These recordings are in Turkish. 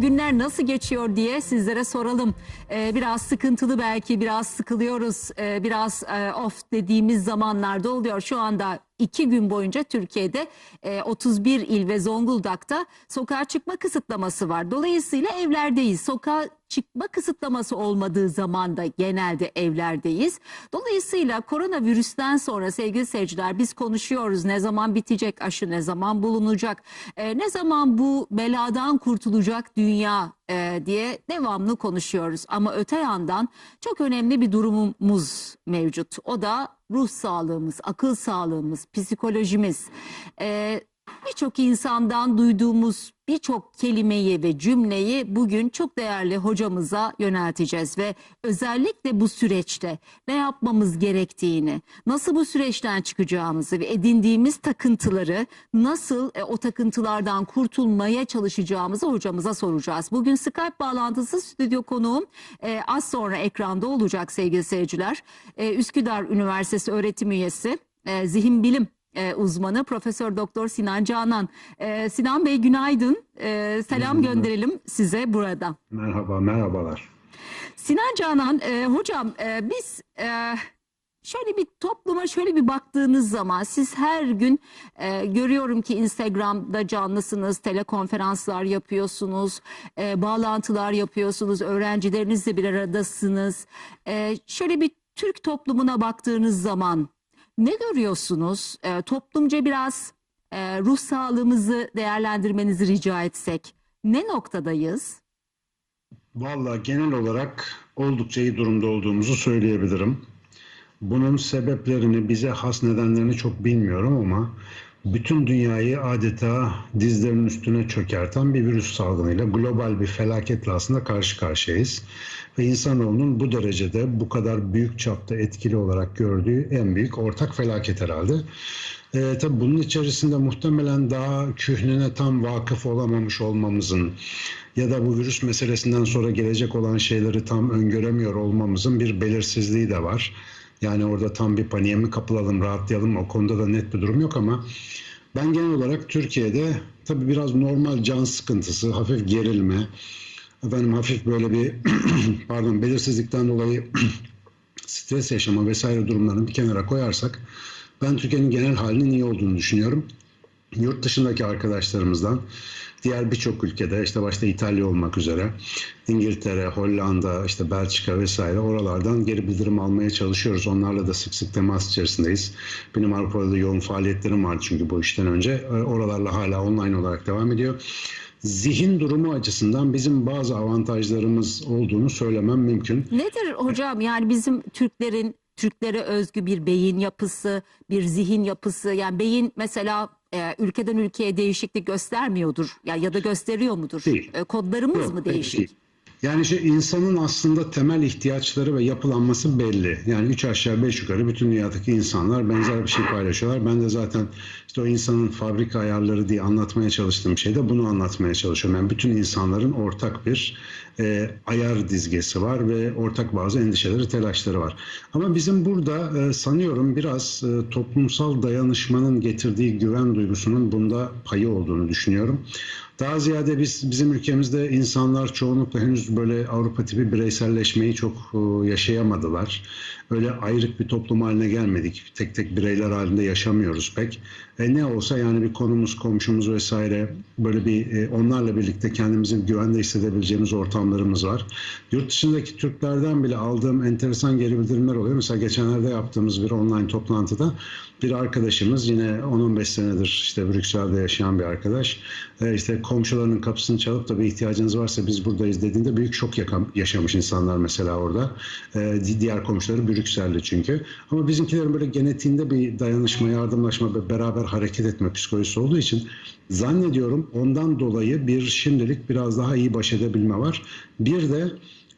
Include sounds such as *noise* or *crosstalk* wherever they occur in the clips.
günler nasıl geçiyor diye sizlere soralım. Ee, biraz sıkıntılı belki biraz sıkılıyoruz. Ee, biraz e, off dediğimiz zamanlarda oluyor. Şu anda iki gün boyunca Türkiye'de e, 31 il ve Zonguldak'ta sokağa çıkma kısıtlaması var. Dolayısıyla evlerdeyiz. Sokağa çıkma kısıtlaması olmadığı zaman da genelde evlerdeyiz. Dolayısıyla koronavirüsten sonra sevgili seyirciler biz konuşuyoruz. Ne zaman bitecek aşı, ne zaman bulunacak, e, ne zaman bu beladan kurtulacak dünya e, diye devamlı konuşuyoruz. Ama öte yandan çok önemli bir durumumuz mevcut. O da ruh sağlığımız, akıl sağlığımız, psikolojimiz. E, Birçok insandan duyduğumuz birçok kelimeyi ve cümleyi bugün çok değerli hocamıza yönelteceğiz ve özellikle bu süreçte ne yapmamız gerektiğini, nasıl bu süreçten çıkacağımızı ve edindiğimiz takıntıları nasıl e, o takıntılardan kurtulmaya çalışacağımızı hocamıza soracağız. Bugün Skype bağlantısı stüdyo konuğum e, az sonra ekranda olacak sevgili seyirciler. E, Üsküdar Üniversitesi öğretim üyesi, e, zihin bilim e, uzmanı Profesör Doktor Sinan Canan. E, Sinan Bey günaydın. E, selam gönderelim size burada. Merhaba, merhabalar. Sinan Canan e, hocam e, biz e, şöyle bir topluma şöyle bir baktığınız zaman siz her gün e, görüyorum ki Instagram'da canlısınız, telekonferanslar yapıyorsunuz, e, bağlantılar yapıyorsunuz, öğrencilerinizle bir aradasınız. E, şöyle bir Türk toplumuna baktığınız zaman ne görüyorsunuz? E, toplumca biraz e, ruh sağlığımızı değerlendirmenizi rica etsek. Ne noktadayız? Vallahi genel olarak oldukça iyi durumda olduğumuzu söyleyebilirim. Bunun sebeplerini, bize has nedenlerini çok bilmiyorum ama bütün dünyayı adeta dizlerinin üstüne çökerten bir virüs salgınıyla global bir felaketle aslında karşı karşıyayız. Ve insanoğlunun bu derecede, bu kadar büyük çapta etkili olarak gördüğü en büyük ortak felaket herhalde. Ee, tabii bunun içerisinde muhtemelen daha kühnüne tam vakıf olamamış olmamızın ya da bu virüs meselesinden sonra gelecek olan şeyleri tam öngöremiyor olmamızın bir belirsizliği de var. Yani orada tam bir paniğe mi kapılalım, rahatlayalım o konuda da net bir durum yok ama ben genel olarak Türkiye'de tabii biraz normal can sıkıntısı, hafif gerilme, efendim hafif böyle bir *clears throat* pardon belirsizlikten dolayı *clears throat* stres yaşama vesaire durumlarını bir kenara koyarsak ben Türkiye'nin genel halinin iyi olduğunu düşünüyorum. Yurt dışındaki arkadaşlarımızdan diğer birçok ülkede işte başta İtalya olmak üzere İngiltere, Hollanda, işte Belçika vesaire oralardan geri bildirim almaya çalışıyoruz. Onlarla da sık sık temas içerisindeyiz. Benim Avrupa'da yoğun faaliyetlerim vardı çünkü bu işten önce. E, Oralarla hala online olarak devam ediyor. Zihin durumu açısından bizim bazı avantajlarımız olduğunu söylemem mümkün. Nedir hocam yani bizim Türklerin Türklere özgü bir beyin yapısı, bir zihin yapısı yani beyin mesela e, ülkeden ülkeye değişiklik göstermiyordur ya ya da gösteriyor mudur? Değil. E, kodlarımız Yok, mı değişik? değil. Yani işte insanın aslında temel ihtiyaçları ve yapılanması belli. Yani üç aşağı beş yukarı bütün dünyadaki insanlar benzer bir şey paylaşıyorlar. Ben de zaten işte o insanın fabrika ayarları diye anlatmaya çalıştığım şeyde bunu anlatmaya çalışıyorum. Yani bütün insanların ortak bir e, ayar dizgesi var ve ortak bazı endişeleri, telaşları var. Ama bizim burada e, sanıyorum biraz e, toplumsal dayanışmanın getirdiği güven duygusunun bunda payı olduğunu düşünüyorum. Daha ziyade biz bizim ülkemizde insanlar çoğunlukla henüz böyle Avrupa tipi bireyselleşmeyi çok e, yaşayamadılar. Öyle ayrık bir toplum haline gelmedik. Tek tek bireyler halinde yaşamıyoruz pek. E, ne olsa yani bir konumuz, komşumuz vesaire böyle bir e, onlarla birlikte kendimizi güvende hissedebileceğimiz ortamlarımız var. Yurt dışındaki Türklerden bile aldığım enteresan geri bildirimler oluyor. Mesela geçenlerde yaptığımız bir online toplantıda bir arkadaşımız yine 10-15 senedir işte Brüksel'de yaşayan bir arkadaş. E, işte komşularının kapısını çalıp da bir ihtiyacınız varsa biz buradayız dediğinde büyük şok yaşamış insanlar mesela orada. E, di- diğer komşuları Brüksel'de çünkü. Ama bizimkilerin böyle genetiğinde bir dayanışma, yardımlaşma ve beraber hareket etme psikolojisi olduğu için zannediyorum ondan dolayı bir şimdilik biraz daha iyi baş edebilme var. Bir de ee,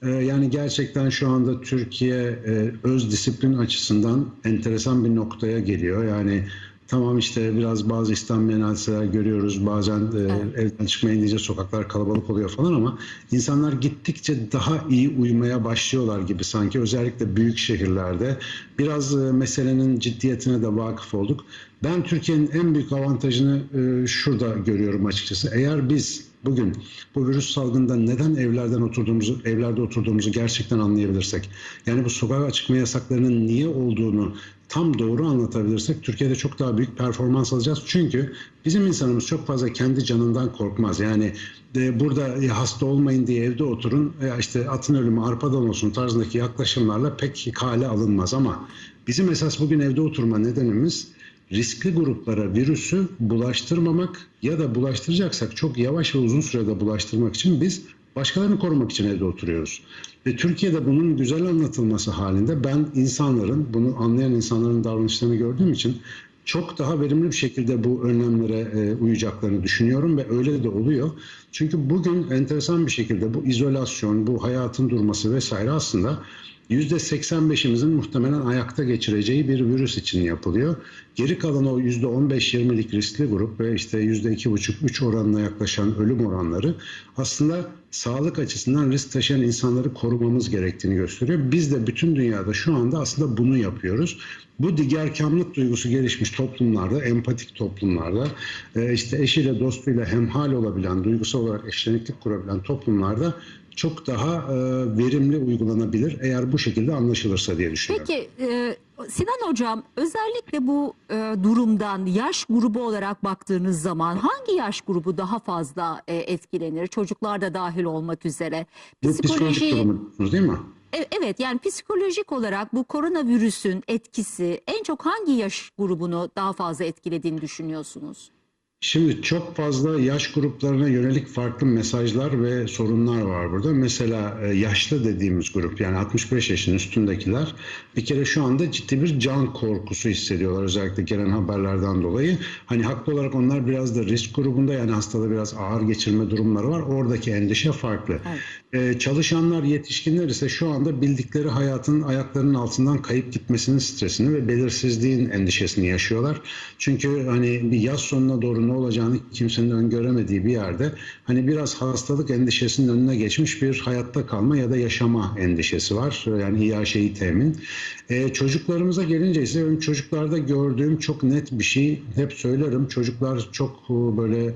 Yani gerçekten şu anda Türkiye e, öz disiplin açısından enteresan bir noktaya geliyor. Yani tamam işte biraz bazı İslam hadiseler görüyoruz. Bazen e, evden çıkmayın diyece sokaklar kalabalık oluyor falan ama insanlar gittikçe daha iyi uyumaya başlıyorlar gibi sanki. Özellikle büyük şehirlerde biraz e, meselenin ciddiyetine de vakıf olduk. Ben Türkiye'nin en büyük avantajını şurada görüyorum açıkçası. Eğer biz bugün bu virüs salgında neden evlerden oturduğumuzu, evlerde oturduğumuzu gerçekten anlayabilirsek, yani bu sokağa çıkma yasaklarının niye olduğunu tam doğru anlatabilirsek Türkiye'de çok daha büyük performans alacağız. Çünkü bizim insanımız çok fazla kendi canından korkmaz. Yani de burada hasta olmayın diye evde oturun, ya işte atın ölümü arpadan olsun tarzındaki yaklaşımlarla pek kale alınmaz ama bizim esas bugün evde oturma nedenimiz riskli gruplara virüsü bulaştırmamak ya da bulaştıracaksak çok yavaş ve uzun sürede bulaştırmak için biz başkalarını korumak için evde oturuyoruz. Ve Türkiye'de bunun güzel anlatılması halinde ben insanların, bunu anlayan insanların davranışlarını gördüğüm için çok daha verimli bir şekilde bu önlemlere e, uyacaklarını düşünüyorum ve öyle de oluyor. Çünkü bugün enteresan bir şekilde bu izolasyon, bu hayatın durması vesaire aslında %85'imizin muhtemelen ayakta geçireceği bir virüs için yapılıyor. Geri kalan o %15-20'lik riskli grup ve işte %2,5-3 oranına yaklaşan ölüm oranları aslında sağlık açısından risk taşıyan insanları korumamız gerektiğini gösteriyor. Biz de bütün dünyada şu anda aslında bunu yapıyoruz. Bu digerkamlık duygusu gelişmiş toplumlarda, empatik toplumlarda, e, işte eşiyle dostuyla hemhal olabilen, duygusal olarak eşleniklik kurabilen toplumlarda çok daha e, verimli uygulanabilir eğer bu şekilde anlaşılırsa diye düşünüyorum. Peki e, Sinan Hocam özellikle bu e, durumdan yaş grubu olarak baktığınız zaman hangi yaş grubu daha fazla e, etkilenir? Çocuklar da dahil olmak üzere. Bu psikolojik durumu diyorsunuz değil mi? E, Evet yani psikolojik olarak bu koronavirüsün etkisi en çok hangi yaş grubunu daha fazla etkilediğini düşünüyorsunuz? Şimdi çok fazla yaş gruplarına yönelik farklı mesajlar ve sorunlar var burada. Mesela e, yaşlı dediğimiz grup yani 65 yaşın üstündekiler bir kere şu anda ciddi bir can korkusu hissediyorlar özellikle gelen haberlerden dolayı. Hani haklı olarak onlar biraz da risk grubunda yani hastada biraz ağır geçirme durumları var. Oradaki endişe farklı. Ee, çalışanlar, yetişkinler ise şu anda bildikleri hayatın ayaklarının altından kayıp gitmesinin stresini ve belirsizliğin endişesini yaşıyorlar. Çünkü hani bir yaz sonuna doğru ne olacağını kimsenin öngöremediği bir yerde hani biraz hastalık endişesinin önüne geçmiş bir hayatta kalma ya da yaşama endişesi var. Yani İAŞ'yi temin. Ee, çocuklarımıza gelince ise benim çocuklarda gördüğüm çok net bir şey hep söylerim. Çocuklar çok e, böyle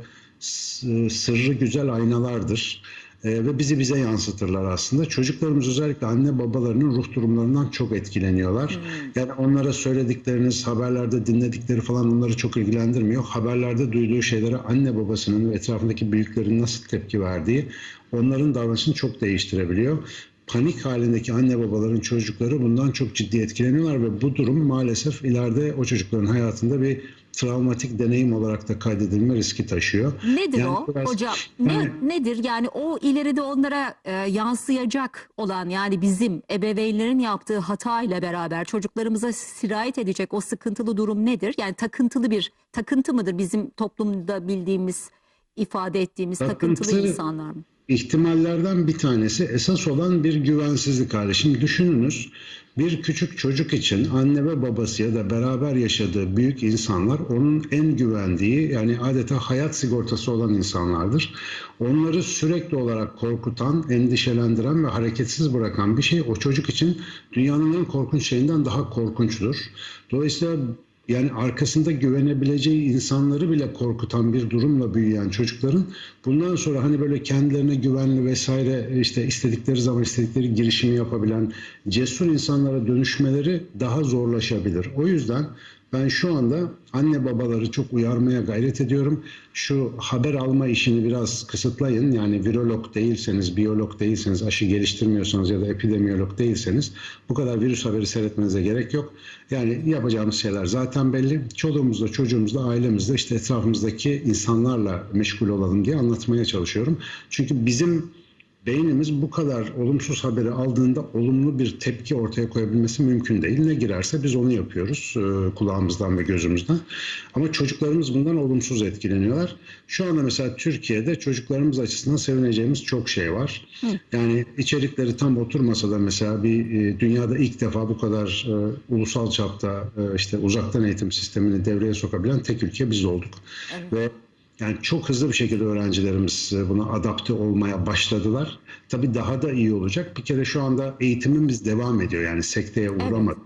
sırrı güzel aynalardır. Ee, ve bizi bize yansıtırlar aslında. Çocuklarımız özellikle anne babalarının ruh durumlarından çok etkileniyorlar. Yani onlara söyledikleriniz, haberlerde dinledikleri falan onları çok ilgilendirmiyor. Haberlerde duyduğu şeylere anne babasının ve etrafındaki büyüklerin nasıl tepki verdiği onların davranışını çok değiştirebiliyor. Panik halindeki anne babaların çocukları bundan çok ciddi etkileniyorlar ve bu durum maalesef ileride o çocukların hayatında bir travmatik deneyim olarak da kaydedilme riski taşıyor. Nedir Yani o biraz- hocam? Ne, Yani- nedir yani o ileride onlara e, yansıyacak olan yani bizim ebeveynlerin yaptığı hata ile beraber çocuklarımıza sirayet edecek o sıkıntılı durum nedir? Yani takıntılı bir takıntı mıdır bizim toplumda bildiğimiz ifade ettiğimiz takıntılı Takıntı- insanlar mı? ihtimallerden bir tanesi esas olan bir güvensizlik hali. Şimdi düşününüz bir küçük çocuk için anne ve babası ya da beraber yaşadığı büyük insanlar onun en güvendiği yani adeta hayat sigortası olan insanlardır. Onları sürekli olarak korkutan, endişelendiren ve hareketsiz bırakan bir şey o çocuk için dünyanın en korkunç şeyinden daha korkunçtur. Dolayısıyla yani arkasında güvenebileceği insanları bile korkutan bir durumla büyüyen çocukların bundan sonra hani böyle kendilerine güvenli vesaire işte istedikleri zaman istedikleri girişimi yapabilen cesur insanlara dönüşmeleri daha zorlaşabilir. O yüzden ben şu anda anne babaları çok uyarmaya gayret ediyorum. Şu haber alma işini biraz kısıtlayın. Yani virolog değilseniz, biyolog değilseniz, aşı geliştirmiyorsanız ya da epidemiyolog değilseniz bu kadar virüs haberi seyretmenize gerek yok. Yani yapacağımız şeyler zaten belli. Çoluğumuzla, çocuğumuzla, ailemizle işte etrafımızdaki insanlarla meşgul olalım diye anlatmaya çalışıyorum. Çünkü bizim beynimiz bu kadar olumsuz haberi aldığında olumlu bir tepki ortaya koyabilmesi mümkün değil. Ne girerse biz onu yapıyoruz e, kulağımızdan ve gözümüzden. Ama çocuklarımız bundan olumsuz etkileniyorlar. Şu anda mesela Türkiye'de çocuklarımız açısından sevineceğimiz çok şey var. Yani içerikleri tam oturmasa da mesela bir e, dünyada ilk defa bu kadar e, ulusal çapta işte uzaktan eğitim sistemini devreye sokabilen tek ülke biz olduk. Ve yani çok hızlı bir şekilde öğrencilerimiz e, buna adapte olmaya başladılar. Tabii daha da iyi olacak. Bir kere şu anda eğitimimiz devam ediyor. Yani sekteye uğramadı.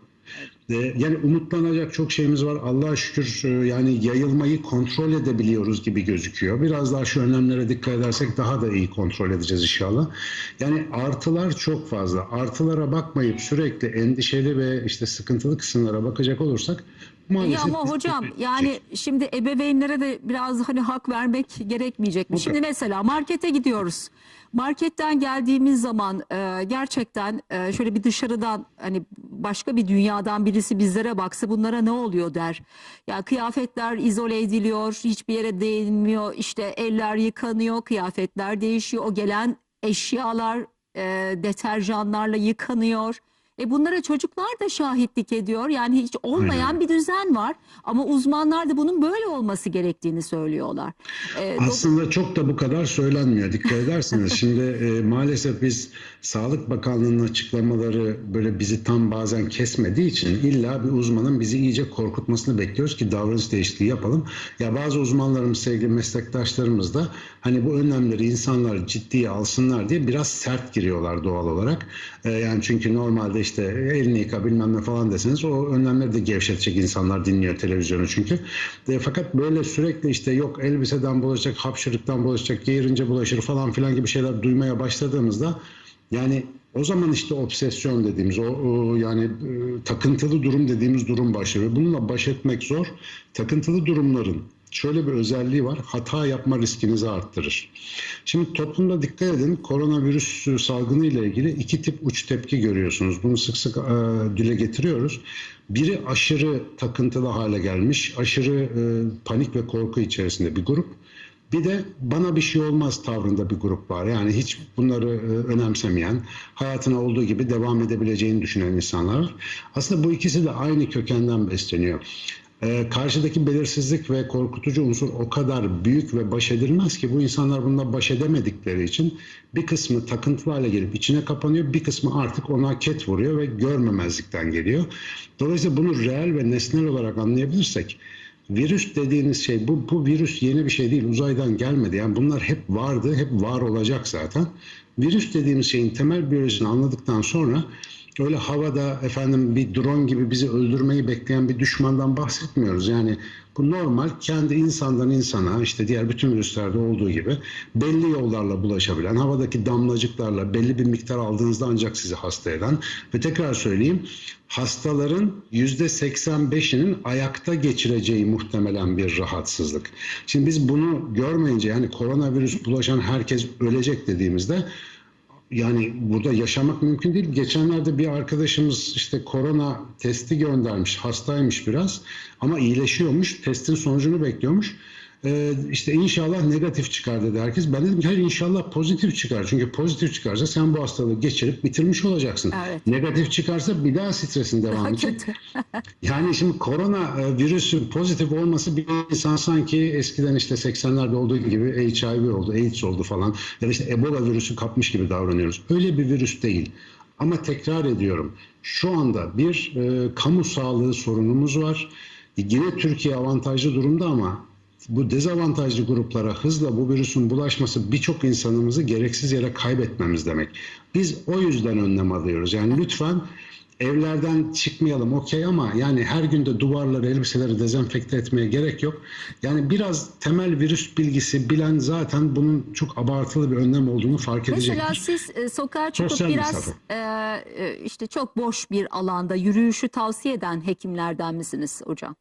E, yani umutlanacak çok şeyimiz var. Allah'a şükür e, yani yayılmayı kontrol edebiliyoruz gibi gözüküyor. Biraz daha şu önlemlere dikkat edersek daha da iyi kontrol edeceğiz inşallah. Yani artılar çok fazla. Artılara bakmayıp sürekli endişeli ve işte sıkıntılı kısımlara bakacak olursak maalesef Ya ama hocam *laughs* yani şimdi ebeveynlere de biraz hani hak vermek gerekmeyecek mi? Şimdi mesela markete gidiyoruz. Marketten geldiğimiz zaman e, gerçekten e, şöyle bir dışarıdan hani başka bir dünyadan birisi bizlere baksa bunlara ne oluyor der. Ya kıyafetler izole ediliyor, hiçbir yere değinmiyor. İşte eller yıkanıyor, kıyafetler değişiyor. O gelen eşyalar e, deterjanlarla yıkanıyor. E bunlara çocuklar da şahitlik ediyor. Yani hiç olmayan Aynen. bir düzen var. Ama uzmanlar da bunun böyle olması gerektiğini söylüyorlar. E, Aslında çok da bu kadar söylenmiyor. Dikkat ederseniz *laughs* şimdi e, maalesef biz Sağlık Bakanlığı'nın açıklamaları böyle bizi tam bazen kesmediği için illa bir uzmanın bizi iyice korkutmasını bekliyoruz ki davranış değişikliği yapalım. Ya bazı uzmanlarımız, sevgili meslektaşlarımız da hani bu önlemleri insanlar ciddiye alsınlar diye biraz sert giriyorlar doğal olarak. E, yani çünkü normalde işte elini yıka bilmem ne falan deseniz o önlemleri de gevşetecek insanlar dinliyor televizyonu çünkü. E, fakat böyle sürekli işte yok elbiseden bulaşacak, hapşırıktan bulaşacak, geğirince bulaşır falan filan gibi şeyler duymaya başladığımızda yani o zaman işte obsesyon dediğimiz o, o yani e, takıntılı durum dediğimiz durum başlıyor. Ve bununla baş etmek zor. Takıntılı durumların şöyle bir özelliği var. Hata yapma riskinizi arttırır. Şimdi toplumda dikkat edin koronavirüs salgını ile ilgili iki tip uç tepki görüyorsunuz. Bunu sık sık e, dile getiriyoruz. Biri aşırı takıntılı hale gelmiş, aşırı e, panik ve korku içerisinde bir grup. Bir de bana bir şey olmaz tavrında bir grup var. Yani hiç bunları e, önemsemeyen, hayatına olduğu gibi devam edebileceğini düşünen insanlar var. Aslında bu ikisi de aynı kökenden besleniyor. E, karşıdaki belirsizlik ve korkutucu unsur o kadar büyük ve baş edilmez ki bu insanlar bununla baş edemedikleri için bir kısmı takıntılı hale gelip içine kapanıyor, bir kısmı artık ona ket vuruyor ve görmemezlikten geliyor. Dolayısıyla bunu reel ve nesnel olarak anlayabilirsek Virüs dediğiniz şey bu, bu virüs yeni bir şey değil uzaydan gelmedi. Yani bunlar hep vardı hep var olacak zaten. Virüs dediğimiz şeyin temel biyolojisini anladıktan sonra öyle havada efendim bir drone gibi bizi öldürmeyi bekleyen bir düşmandan bahsetmiyoruz. Yani bu normal kendi insandan insana işte diğer bütün virüslerde olduğu gibi belli yollarla bulaşabilen havadaki damlacıklarla belli bir miktar aldığınızda ancak sizi hasta eden ve tekrar söyleyeyim hastaların %85'inin ayakta geçireceği muhtemelen bir rahatsızlık. Şimdi biz bunu görmeyince yani koronavirüs bulaşan herkes ölecek dediğimizde yani burada yaşamak mümkün değil. Geçenlerde bir arkadaşımız işte korona testi göndermiş. Hastaymış biraz ama iyileşiyormuş. Testin sonucunu bekliyormuş. Ee, işte inşallah negatif çıkar dedi herkes. Ben dedim ki hayır inşallah pozitif çıkar. Çünkü pozitif çıkarsa sen bu hastalığı geçirip bitirmiş olacaksın. Evet. Negatif çıkarsa bir daha stresin devam edecek. Yani şimdi korona e, virüsü pozitif olması bir insan sanki eskiden işte 80'lerde olduğu gibi HIV oldu, AIDS oldu falan ya da işte Ebola virüsü kapmış gibi davranıyoruz. Öyle bir virüs değil. Ama tekrar ediyorum şu anda bir e, kamu sağlığı sorunumuz var. E, Yine Türkiye avantajlı durumda ama bu dezavantajlı gruplara hızla bu virüsün bulaşması birçok insanımızı gereksiz yere kaybetmemiz demek. Biz o yüzden önlem alıyoruz. Yani lütfen evlerden çıkmayalım okey ama yani her günde duvarları, elbiseleri dezenfekte etmeye gerek yok. Yani biraz temel virüs bilgisi bilen zaten bunun çok abartılı bir önlem olduğunu fark edecektir. Mesela siz e, sokağa çıkıp Sosyal biraz mesafe. e, e, işte çok boş bir alanda yürüyüşü tavsiye eden hekimlerden misiniz hocam?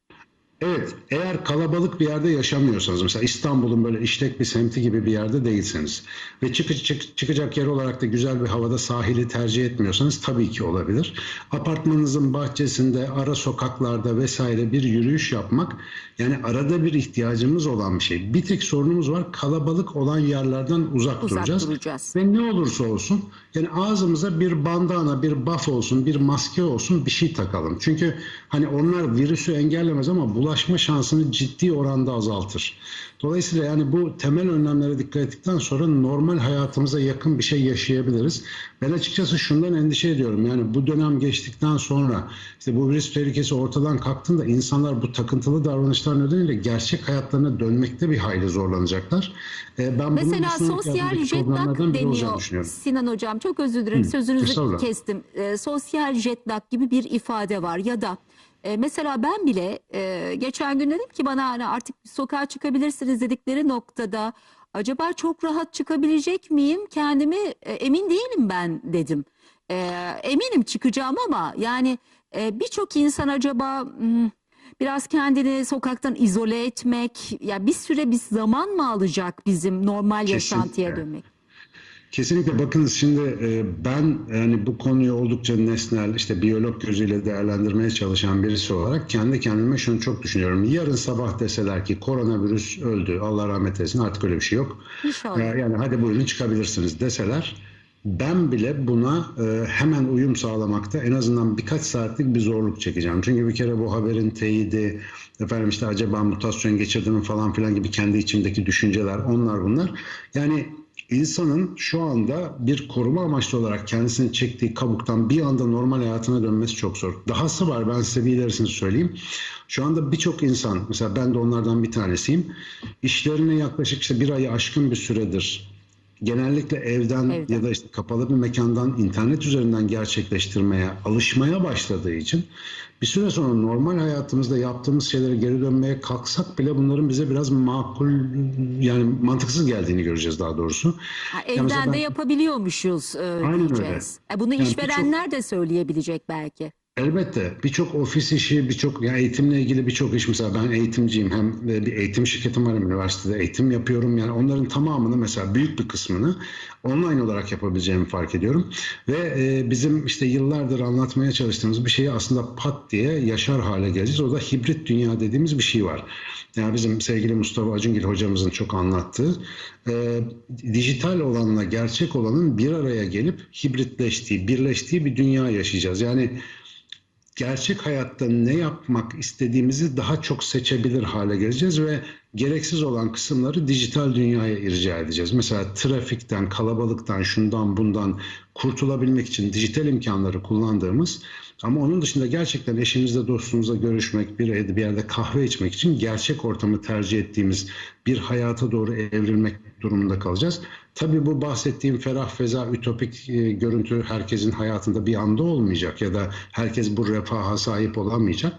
Evet, eğer kalabalık bir yerde yaşamıyorsanız, mesela İstanbul'un böyle işlek bir semti gibi bir yerde değilseniz ve çık, çık- çıkacak yer olarak da güzel bir havada sahili tercih etmiyorsanız tabii ki olabilir. Apartmanınızın bahçesinde, ara sokaklarda vesaire bir yürüyüş yapmak yani arada bir ihtiyacımız olan bir şey. Bir tek sorunumuz var, kalabalık olan yerlerden uzak, Uzak duracağız. duracağız. Ve ne olursa olsun yani ağzımıza bir bandana, bir buff olsun, bir maske olsun bir şey takalım. Çünkü Hani onlar virüsü engellemez ama bulaşma şansını ciddi oranda azaltır. Dolayısıyla yani bu temel önlemlere dikkat ettikten sonra normal hayatımıza yakın bir şey yaşayabiliriz. Ben açıkçası şundan endişe ediyorum. Yani bu dönem geçtikten sonra işte bu virüs tehlikesi ortadan kalktığında insanlar bu takıntılı davranışlar nedeniyle gerçek hayatlarına dönmekte bir hayli zorlanacaklar. Ee, ben Mesela sosyal adımdaki jet lag problemlerden biri olacağını deniyor. Sinan Hocam çok özür dilerim sözünüzü estağfurullah. kestim. Ee, sosyal jet lag gibi bir ifade var ya da e, mesela ben bile e, geçen gün dedim ki bana hani artık sokağa çıkabilirsiniz dedikleri noktada acaba çok rahat çıkabilecek miyim kendimi e, emin değilim ben dedim. E, eminim çıkacağım ama yani e, birçok insan acaba hmm, biraz kendini sokaktan izole etmek ya bir süre bir zaman mı alacak bizim normal yaşantıya Kesinlikle. dönmek? Kesinlikle bakınız şimdi e, ben yani bu konuyu oldukça nesnel işte biyolog gözüyle değerlendirmeye çalışan birisi olarak kendi kendime şunu çok düşünüyorum. Yarın sabah deseler ki koronavirüs öldü Allah rahmet eylesin artık öyle bir şey yok. İnşallah. E, Yani hadi buyurun çıkabilirsiniz deseler ben bile buna e, hemen uyum sağlamakta en azından birkaç saatlik bir zorluk çekeceğim. Çünkü bir kere bu haberin teyidi, efendim işte acaba mutasyon geçirdi mi falan filan gibi kendi içimdeki düşünceler onlar bunlar. Yani insanın şu anda bir koruma amaçlı olarak kendisini çektiği kabuktan bir anda normal hayatına dönmesi çok zor. Dahası var ben size bir ilerisini söyleyeyim. Şu anda birçok insan mesela ben de onlardan bir tanesiyim. İşlerini yaklaşık işte bir ayı aşkın bir süredir genellikle evden, Evden. ya da işte kapalı bir mekandan internet üzerinden gerçekleştirmeye alışmaya başladığı için bir süre sonra normal hayatımızda yaptığımız şeylere geri dönmeye kalksak bile bunların bize biraz makul yani mantıksız geldiğini göreceğiz daha doğrusu. Ha, evden de ben- yapabiliyormuşuz e, Aynen diyeceğiz. E, bunu Yani işverenler de söyleyebilecek belki. Elbette birçok ofis işi, birçok ya eğitimle ilgili birçok iş mesela ben eğitimciyim hem de bir eğitim şirketim var üniversitede eğitim yapıyorum yani onların tamamını mesela büyük bir kısmını online olarak yapabileceğimi fark ediyorum ve e, bizim işte yıllardır anlatmaya çalıştığımız bir şeyi aslında pat diye yaşar hale geleceğiz. O da hibrit dünya dediğimiz bir şey var. Yani bizim sevgili Mustafa Acungil hocamızın çok anlattığı e, dijital olanla gerçek olanın bir araya gelip hibritleştiği, birleştiği bir dünya yaşayacağız. Yani gerçek hayatta ne yapmak istediğimizi daha çok seçebilir hale geleceğiz ve gereksiz olan kısımları dijital dünyaya irca edeceğiz. Mesela trafikten, kalabalıktan, şundan bundan kurtulabilmek için dijital imkanları kullandığımız ama onun dışında gerçekten eşimizle dostumuzla görüşmek, bir, bir yerde kahve içmek için gerçek ortamı tercih ettiğimiz bir hayata doğru evrilmek durumunda kalacağız. Tabii bu bahsettiğim ferah feza ütopik e, görüntü herkesin hayatında bir anda olmayacak ya da herkes bu refaha sahip olamayacak.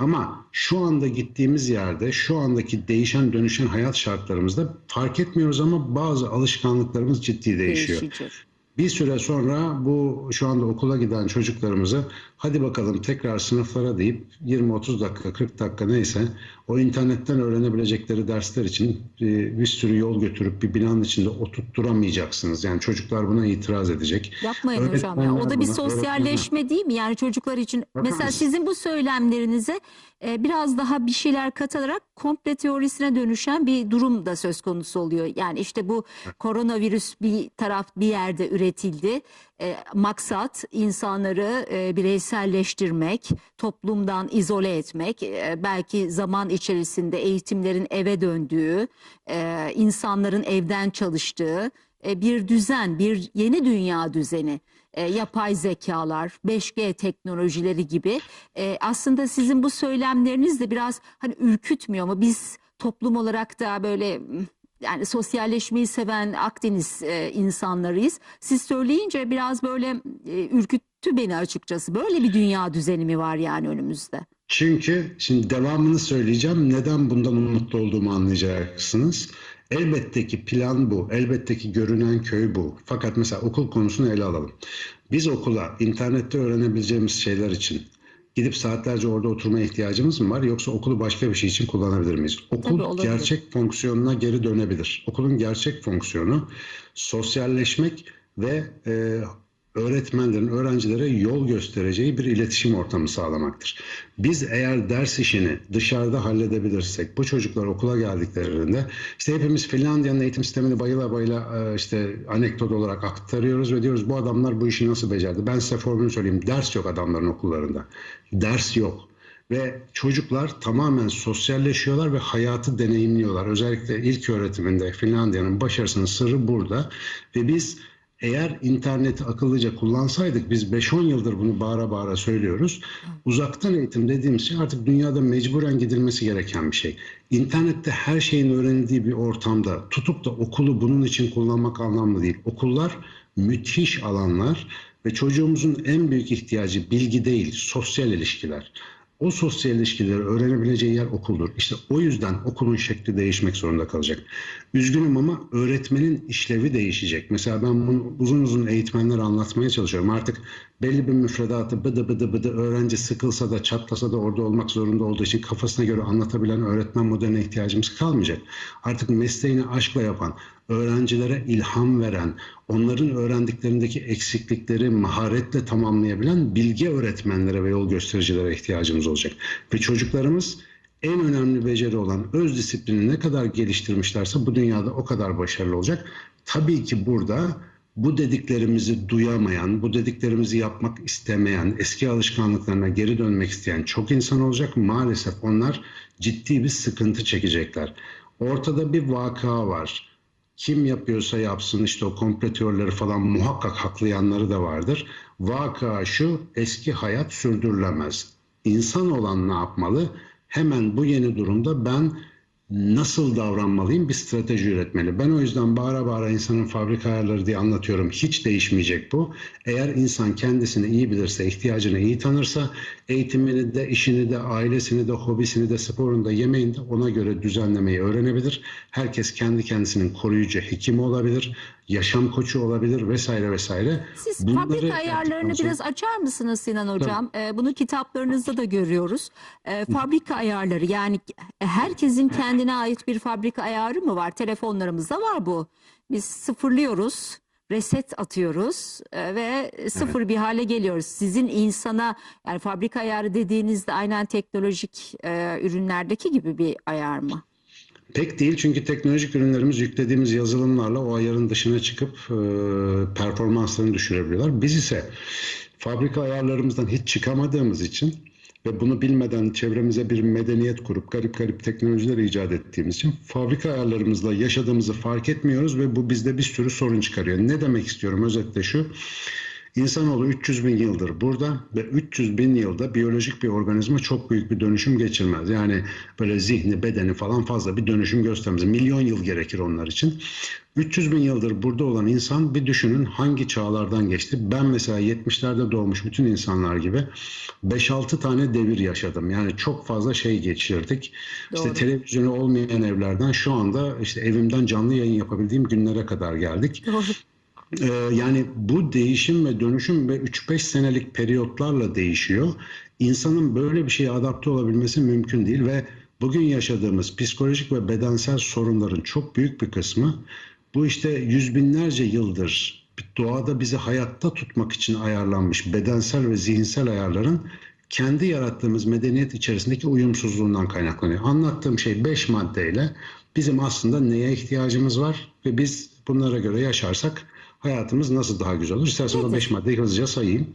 Ama şu anda gittiğimiz yerde, şu andaki değişen dönüşen hayat şartlarımızda fark etmiyoruz ama bazı alışkanlıklarımız ciddi değişiyor. Değişecek. Bir süre sonra bu şu anda okula giden çocuklarımıza hadi bakalım tekrar sınıflara deyip 20-30 dakika 40 dakika neyse o internetten öğrenebilecekleri dersler için e, bir sürü yol götürüp bir binanın içinde oturtturamayacaksınız. Yani çocuklar buna itiraz edecek. Yapmayın hocam ya. O da bir buna- sosyalleşme değil mi? Yani çocuklar için Bakın mesela biz- sizin bu söylemlerinize e, biraz daha bir şeyler katarak komple teorisine dönüşen bir durum da söz konusu oluyor. Yani işte bu koronavirüs bir taraf bir yerde üretildi. E, maksat insanları e, bireyselleştirmek, toplumdan izole etmek, e, belki zaman içerisinde eğitimlerin eve döndüğü, e, insanların evden çalıştığı e, bir düzen, bir yeni dünya düzeni, yapay zekalar, 5G teknolojileri gibi e, aslında sizin bu söylemleriniz de biraz hani ürkütmüyor mu? Biz toplum olarak da böyle mm, yani sosyalleşmeyi seven Akdeniz e, insanlarıyız. Siz söyleyince biraz böyle e, ürküttü beni açıkçası. Böyle bir dünya düzeni mi var yani önümüzde? Çünkü şimdi devamını söyleyeceğim. Neden bundan umutlu olduğumu anlayacaksınız. Elbette ki plan bu. Elbette ki görünen köy bu. Fakat mesela okul konusunu ele alalım. Biz okula internette öğrenebileceğimiz şeyler için gidip saatlerce orada oturmaya ihtiyacımız mı var? Yoksa okulu başka bir şey için kullanabilir miyiz? Okul Tabii, gerçek fonksiyonuna geri dönebilir. Okulun gerçek fonksiyonu sosyalleşmek ve e, öğretmenlerin öğrencilere yol göstereceği bir iletişim ortamı sağlamaktır. Biz eğer ders işini dışarıda halledebilirsek bu çocuklar okula geldiklerinde işte hepimiz Finlandiya'nın eğitim sistemini bayıla bayıla e, işte anekdot olarak aktarıyoruz ve diyoruz bu adamlar bu işi nasıl becerdi? Ben size formülü söyleyeyim. Ders yok adamların okullarında. Ders yok. Ve çocuklar tamamen sosyalleşiyorlar ve hayatı deneyimliyorlar. Özellikle ilk öğretiminde Finlandiya'nın başarısının sırrı burada. Ve biz eğer interneti akıllıca kullansaydık biz 5-10 yıldır bunu bağıra bağıra söylüyoruz. Uzaktan eğitim dediğimiz şey artık dünyada mecburen gidilmesi gereken bir şey. İnternette her şeyin öğrenildiği bir ortamda tutup da okulu bunun için kullanmak anlamlı değil. Okullar müthiş alanlar ve çocuğumuzun en büyük ihtiyacı bilgi değil, sosyal ilişkiler. O sosyal ilişkileri öğrenebileceği yer okuldur. İşte o yüzden okulun şekli değişmek zorunda kalacak. Üzgünüm ama öğretmenin işlevi değişecek. Mesela ben bunu uzun uzun eğitmenlere anlatmaya çalışıyorum. Artık belli bir müfredatı bıdı bıdı bıdı öğrenci sıkılsa da çatlasa da orada olmak zorunda olduğu için kafasına göre anlatabilen öğretmen modeline ihtiyacımız kalmayacak. Artık mesleğini aşkla yapan, öğrencilere ilham veren, onların öğrendiklerindeki eksiklikleri maharetle tamamlayabilen bilgi öğretmenlere ve yol göstericilere ihtiyacımız olacak. Ve çocuklarımız en önemli beceri olan öz disiplini ne kadar geliştirmişlerse bu dünyada o kadar başarılı olacak. Tabii ki burada bu dediklerimizi duyamayan, bu dediklerimizi yapmak istemeyen, eski alışkanlıklarına geri dönmek isteyen çok insan olacak. Maalesef onlar ciddi bir sıkıntı çekecekler. Ortada bir vaka var. Kim yapıyorsa yapsın işte o komplo teorileri falan muhakkak haklayanları da vardır. Vaka şu eski hayat sürdürülemez. İnsan olan ne yapmalı? Hemen bu yeni durumda ben nasıl davranmalıyım bir strateji üretmeli. Ben o yüzden bağıra bağıra insanın fabrika ayarları diye anlatıyorum. Hiç değişmeyecek bu. Eğer insan kendisini iyi bilirse, ihtiyacını iyi tanırsa, eğitimini de, işini de, ailesini de, hobisini de, sporunu da, yemeğini de ona göre düzenlemeyi öğrenebilir. Herkes kendi kendisinin koruyucu hekimi olabilir, yaşam koçu olabilir vesaire vesaire. Siz Bunları fabrika ayarlarını sonra- biraz açar mısınız Sinan Hocam? Ee, bunu kitaplarınızda da görüyoruz. Ee, fabrika ayarları yani herkesin kendine ait bir fabrika ayarı mı var? Telefonlarımızda var bu. Biz sıfırlıyoruz, reset atıyoruz e, ve sıfır bir hale geliyoruz. Sizin insana yani fabrika ayarı dediğinizde aynen teknolojik e, ürünlerdeki gibi bir ayar mı? Pek değil çünkü teknolojik ürünlerimiz yüklediğimiz yazılımlarla o ayarın dışına çıkıp e, performanslarını düşürebiliyorlar. Biz ise fabrika ayarlarımızdan hiç çıkamadığımız için ve bunu bilmeden çevremize bir medeniyet kurup garip garip teknolojiler icat ettiğimiz için fabrika ayarlarımızla yaşadığımızı fark etmiyoruz ve bu bizde bir sürü sorun çıkarıyor. Ne demek istiyorum özetle şu. İnsanoğlu 300 bin yıldır burada ve 300 bin yılda biyolojik bir organizma çok büyük bir dönüşüm geçirmez. Yani böyle zihni, bedeni falan fazla bir dönüşüm göstermez. Milyon yıl gerekir onlar için. 300 bin yıldır burada olan insan bir düşünün hangi çağlardan geçti. Ben mesela 70'lerde doğmuş bütün insanlar gibi 5-6 tane devir yaşadım. Yani çok fazla şey geçirdik. İşte Doğru. televizyonu olmayan evlerden şu anda işte evimden canlı yayın yapabildiğim günlere kadar geldik. Doğru. Ee, yani bu değişim ve dönüşüm ve 3-5 senelik periyotlarla değişiyor. İnsanın böyle bir şeye adapte olabilmesi mümkün değil ve bugün yaşadığımız psikolojik ve bedensel sorunların çok büyük bir kısmı bu işte yüz binlerce yıldır doğada bizi hayatta tutmak için ayarlanmış bedensel ve zihinsel ayarların kendi yarattığımız medeniyet içerisindeki uyumsuzluğundan kaynaklanıyor. Anlattığım şey 5 maddeyle bizim aslında neye ihtiyacımız var ve biz bunlara göre yaşarsak hayatımız nasıl daha güzel olur? İsterseniz o Nedir? 5 maddeyi hızlıca sayayım.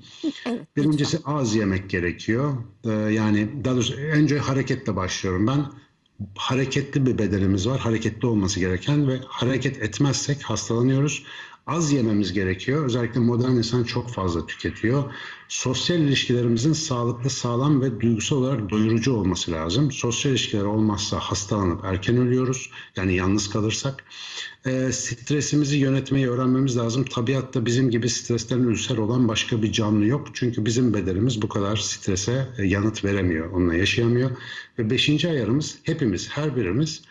Evet. Birincisi az yemek gerekiyor. Ee, yani daha doğrusu önce hareketle başlıyorum ben. Hareketli bir bedenimiz var. Hareketli olması gereken ve hareket etmezsek hastalanıyoruz. Az yememiz gerekiyor. Özellikle modern insan çok fazla tüketiyor. Sosyal ilişkilerimizin sağlıklı, sağlam ve duygusal olarak doyurucu olması lazım. Sosyal ilişkiler olmazsa hastalanıp erken ölüyoruz. Yani yalnız kalırsak. Ee, stresimizi yönetmeyi öğrenmemiz lazım. Tabiatta bizim gibi stresten ülser olan başka bir canlı yok. Çünkü bizim bedenimiz bu kadar strese e, yanıt veremiyor. Onunla yaşayamıyor. Ve beşinci ayarımız hepimiz, her birimiz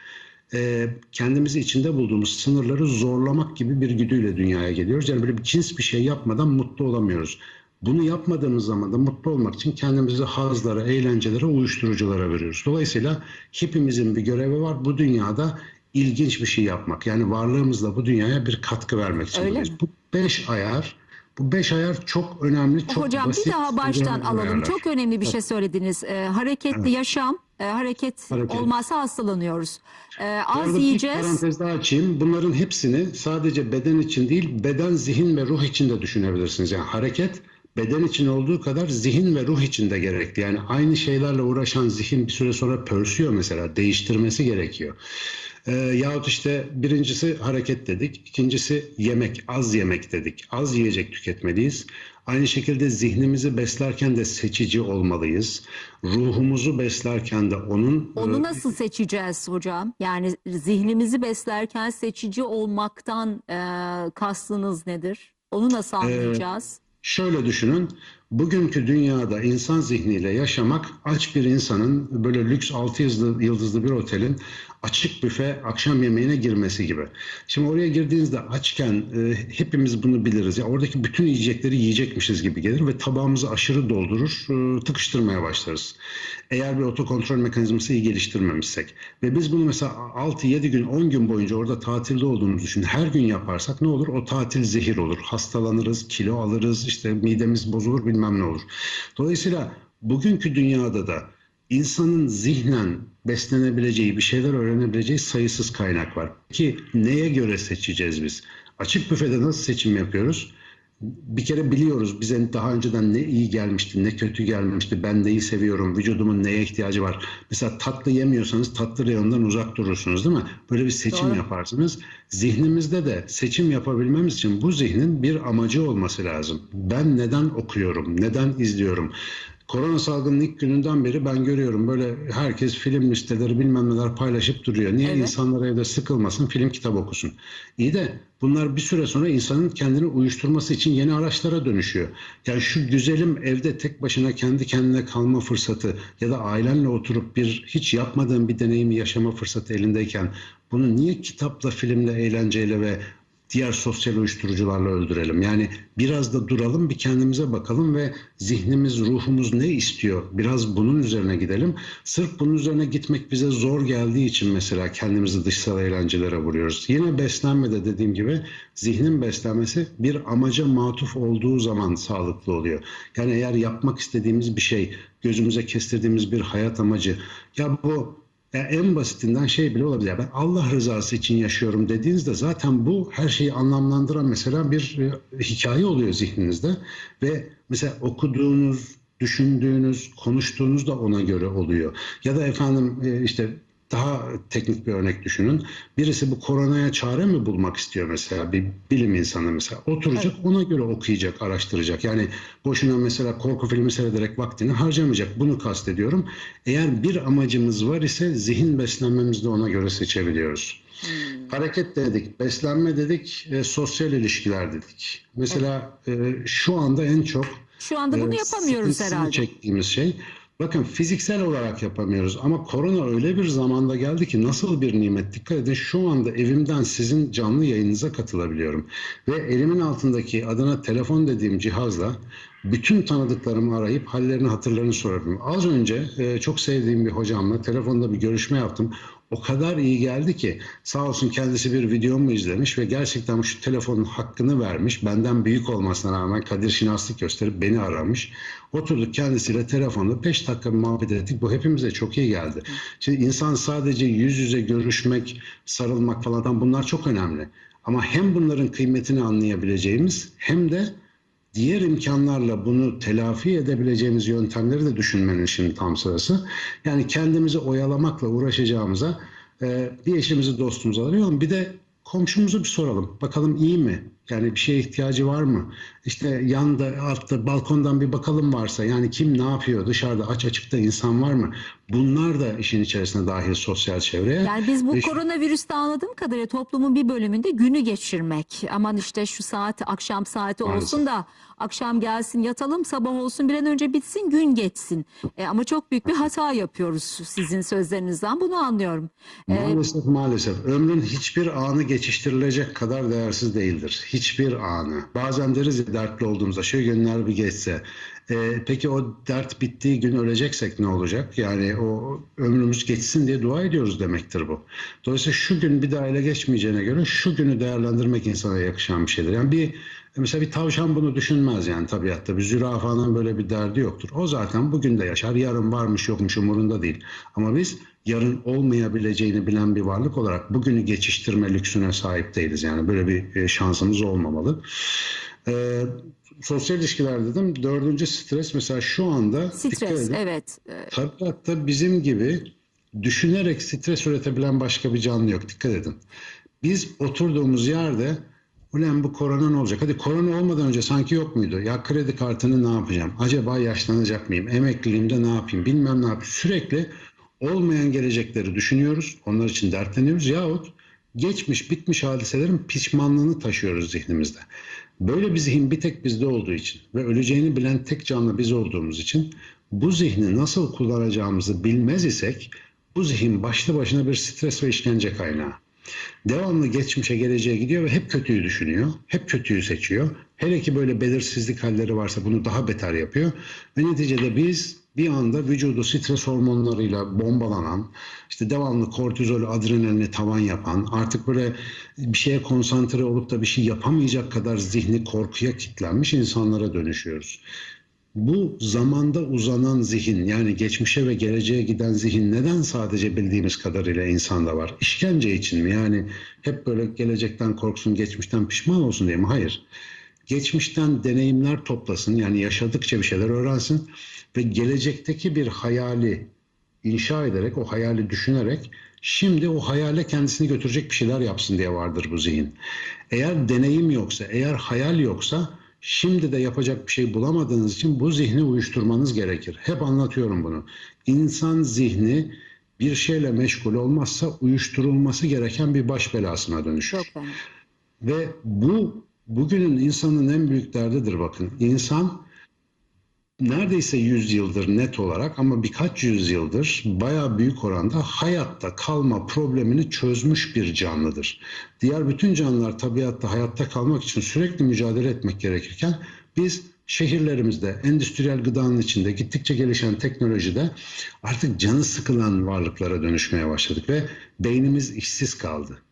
e, kendimizi içinde bulduğumuz sınırları zorlamak gibi bir güdüyle dünyaya geliyoruz. Yani böyle bir cins bir şey yapmadan mutlu olamıyoruz. Bunu yapmadığımız zaman da mutlu olmak için kendimizi hazlara, eğlencelere, uyuşturuculara veriyoruz. Dolayısıyla hepimizin bir görevi var. Bu dünyada ilginç bir şey yapmak. Yani varlığımızla bu dünyaya bir katkı vermek zorundayız. Bu beş ayar, bu beş ayar çok önemli, çok Hocam basit. bir daha baştan alalım. ayarlar. Çok önemli bir şey söylediniz. Ee, hareketli yaşam, e, hareket, Hareket. olmazsa hastalanıyoruz. Bu az arada bir yiyeceğiz. parantez daha açayım. Bunların hepsini sadece beden için değil, beden, zihin ve ruh için de düşünebilirsiniz. Yani hareket beden için olduğu kadar zihin ve ruh için de gerekli. Yani aynı şeylerle uğraşan zihin bir süre sonra pörsüyor mesela. Değiştirmesi gerekiyor. E, yahut işte birincisi hareket dedik. ikincisi yemek, az yemek dedik. Az yiyecek tüketmeliyiz. Aynı şekilde zihnimizi beslerken de seçici olmalıyız. Ruhumuzu beslerken de onun Onu e, nasıl seçeceğiz hocam? Yani zihnimizi beslerken seçici olmaktan e, kastınız nedir? Onu nasıl anlayacağız? Şöyle düşünün, bugünkü dünyada insan zihniyle yaşamak aç bir insanın böyle lüks 6 yıldızlı, yıldızlı bir otelin açık büfe akşam yemeğine girmesi gibi. Şimdi oraya girdiğinizde açken e, hepimiz bunu biliriz. Ya oradaki bütün yiyecekleri yiyecekmişiz gibi gelir ve tabağımızı aşırı doldurur, e, tıkıştırmaya başlarız. Eğer bir otokontrol mekanizması iyi geliştirmemişsek ve biz bunu mesela 6-7 gün 10 gün boyunca orada tatilde olduğumuzu düşün. Her gün yaparsak ne olur? O tatil zehir olur. Hastalanırız, kilo alırız, işte midemiz bozulur bilmem ne olur. Dolayısıyla bugünkü dünyada da insanın zihnen beslenebileceği, bir şeyler öğrenebileceği sayısız kaynak var. Ki neye göre seçeceğiz biz? Açık büfede nasıl seçim yapıyoruz? bir kere biliyoruz bize daha önceden ne iyi gelmişti, ne kötü gelmişti, ben neyi seviyorum, vücudumun neye ihtiyacı var. Mesela tatlı yemiyorsanız tatlı reyonundan uzak durursunuz değil mi? Böyle bir seçim Doğru. yaparsınız. Zihnimizde de seçim yapabilmemiz için bu zihnin bir amacı olması lazım. Ben neden okuyorum, neden izliyorum? Korona salgının ilk gününden beri ben görüyorum böyle herkes film listeleri bilmem neler paylaşıp duruyor. Niye Evet. insanlar evde sıkılmasın, film kitap okusun. İyi de bunlar bir süre sonra insanın kendini uyuşturması için yeni araçlara dönüşüyor. Yani şu güzelim evde tek başına kendi kendine kalma fırsatı ya da ailenle oturup bir hiç yapmadığın bir deneyimi yaşama fırsatı elindeyken bunu niye kitapla, filmle, eğlenceyle ve diğer sosyal uyuşturucularla öldürelim. Yani biraz da duralım bir kendimize bakalım ve zihnimiz, ruhumuz ne istiyor? Biraz bunun üzerine gidelim. Sırf bunun üzerine gitmek bize zor geldiği için mesela kendimizi dışsal eğlencelere vuruyoruz. Yine beslenmede dediğim gibi zihnin beslenmesi bir amaca matuf olduğu zaman sağlıklı oluyor. Yani eğer yapmak istediğimiz bir şey, gözümüze kestirdiğimiz bir hayat amacı ya bu ya en basitinden şey bile olabilir. Ben Allah rızası için yaşıyorum dediğinizde zaten bu her şeyi anlamlandıran mesela bir e, hikaye oluyor zihninizde ve mesela okuduğunuz, düşündüğünüz, konuştuğunuz da ona göre oluyor. Ya da efendim e, işte daha teknik bir örnek düşünün. Birisi bu koronaya çare mi bulmak istiyor mesela bir bilim insanı mesela. Oturacak ona göre okuyacak, araştıracak. Yani boşuna mesela korku filmi seyrederek vaktini harcamayacak. Bunu kastediyorum. Eğer bir amacımız var ise zihin beslenmemizi de ona göre seçebiliyoruz. Hareket dedik, beslenme dedik, e, sosyal ilişkiler dedik. Mesela e, şu anda en çok Şu anda bunu e, yapamıyoruz herhalde. çektiğimiz şey. Bakın fiziksel olarak yapamıyoruz ama korona öyle bir zamanda geldi ki nasıl bir nimet. Dikkat edin şu anda evimden sizin canlı yayınınıza katılabiliyorum. Ve elimin altındaki adına telefon dediğim cihazla bütün tanıdıklarımı arayıp hallerini hatırlarını sorabiliyorum. Az önce e, çok sevdiğim bir hocamla telefonda bir görüşme yaptım. O kadar iyi geldi ki sağ olsun kendisi bir videomu izlemiş ve gerçekten şu telefonun hakkını vermiş. Benden büyük olmasına rağmen Kadir Şinaslık gösterip beni aramış. Oturduk kendisiyle telefonda 5 dakika muhabbet ettik. Bu hepimize çok iyi geldi. Şimdi insan sadece yüz yüze görüşmek, sarılmak falan bunlar çok önemli. Ama hem bunların kıymetini anlayabileceğimiz hem de diğer imkanlarla bunu telafi edebileceğimiz yöntemleri de düşünmenin şimdi tam sırası. Yani kendimizi oyalamakla uğraşacağımıza e, bir eşimizi dostumuzu arayalım. Bir de komşumuzu bir soralım. Bakalım iyi mi? Yani bir şeye ihtiyacı var mı? İşte yanda, altta, balkondan bir bakalım varsa. Yani kim ne yapıyor? Dışarıda aç açıkta insan var mı? Bunlar da işin içerisine dahil sosyal çevreye. Yani biz bu Ve koronavirüste anladığım kadarıyla toplumun bir bölümünde günü geçirmek. Aman işte şu saat akşam saati olsun da akşam gelsin yatalım sabah olsun bir an önce bitsin gün geçsin. E, ama çok büyük bir hata yapıyoruz sizin sözlerinizden bunu anlıyorum. E, Maalesef maalesef ömrün hiçbir anı geçiştirilecek kadar değersiz değildir. Hiçbir anı. Bazen deriz ya dertli olduğumuzda şu günler bir geçse. Ee, peki o dert bittiği gün öleceksek ne olacak? Yani o ömrümüz geçsin diye dua ediyoruz demektir bu. Dolayısıyla şu gün bir daha ele geçmeyeceğine göre şu günü değerlendirmek insana yakışan bir şeydir. Yani bir mesela bir tavşan bunu düşünmez yani tabiatta. Bir zürafanın böyle bir derdi yoktur. O zaten bugün de yaşar. Yarın varmış yokmuş umurunda değil. Ama biz yarın olmayabileceğini bilen bir varlık olarak bugünü geçiştirme lüksüne sahip değiliz. Yani böyle bir e, şansımız olmamalı. Ee, sosyal ilişkiler dedim. Dördüncü stres mesela şu anda Stres edin. evet. Tabiatta bizim gibi düşünerek stres üretebilen başka bir canlı yok. Dikkat edin. Biz oturduğumuz yerde ulan bu korona ne olacak? Hadi korona olmadan önce sanki yok muydu? Ya kredi kartını ne yapacağım? Acaba yaşlanacak mıyım? Emekliliğimde ne yapayım? Bilmem ne yapayım. Sürekli olmayan gelecekleri düşünüyoruz. Onlar için dertleniyoruz. Yahut geçmiş bitmiş hadiselerin pişmanlığını taşıyoruz zihnimizde. Böyle bir zihin bir tek bizde olduğu için ve öleceğini bilen tek canlı biz olduğumuz için bu zihni nasıl kullanacağımızı bilmez isek bu zihin başlı başına bir stres ve işkence kaynağı. Devamlı geçmişe geleceğe gidiyor ve hep kötüyü düşünüyor. Hep kötüyü seçiyor. Hele ki böyle belirsizlik halleri varsa bunu daha beter yapıyor. Ve neticede biz bir anda vücudu stres hormonlarıyla bombalanan, işte devamlı kortizol, adrenalini tavan yapan, artık böyle bir şeye konsantre olup da bir şey yapamayacak kadar zihni korkuya kilitlenmiş insanlara dönüşüyoruz. Bu zamanda uzanan zihin yani geçmişe ve geleceğe giden zihin neden sadece bildiğimiz kadarıyla insanda var? İşkence için mi? Yani hep böyle gelecekten korksun, geçmişten pişman olsun diye mi? Hayır. Geçmişten deneyimler toplasın yani yaşadıkça bir şeyler öğrensin ve gelecekteki bir hayali inşa ederek, o hayali düşünerek şimdi o hayale kendisini götürecek bir şeyler yapsın diye vardır bu zihin. Eğer deneyim yoksa, eğer hayal yoksa şimdi de yapacak bir şey bulamadığınız için bu zihni uyuşturmanız gerekir. Hep anlatıyorum bunu. İnsan zihni bir şeyle meşgul olmazsa uyuşturulması gereken bir baş belasına dönüşür. Çok. Ve bu bugünün insanın en büyük derdidir bakın. İnsan neredeyse 100 yıldır net olarak ama birkaç yüzyıldır bayağı büyük oranda hayatta kalma problemini çözmüş bir canlıdır. Diğer bütün canlılar tabiatta hayatta kalmak için sürekli mücadele etmek gerekirken biz şehirlerimizde, endüstriyel gıdanın içinde, gittikçe gelişen teknolojide artık canı sıkılan varlıklara dönüşmeye başladık ve beynimiz işsiz kaldı.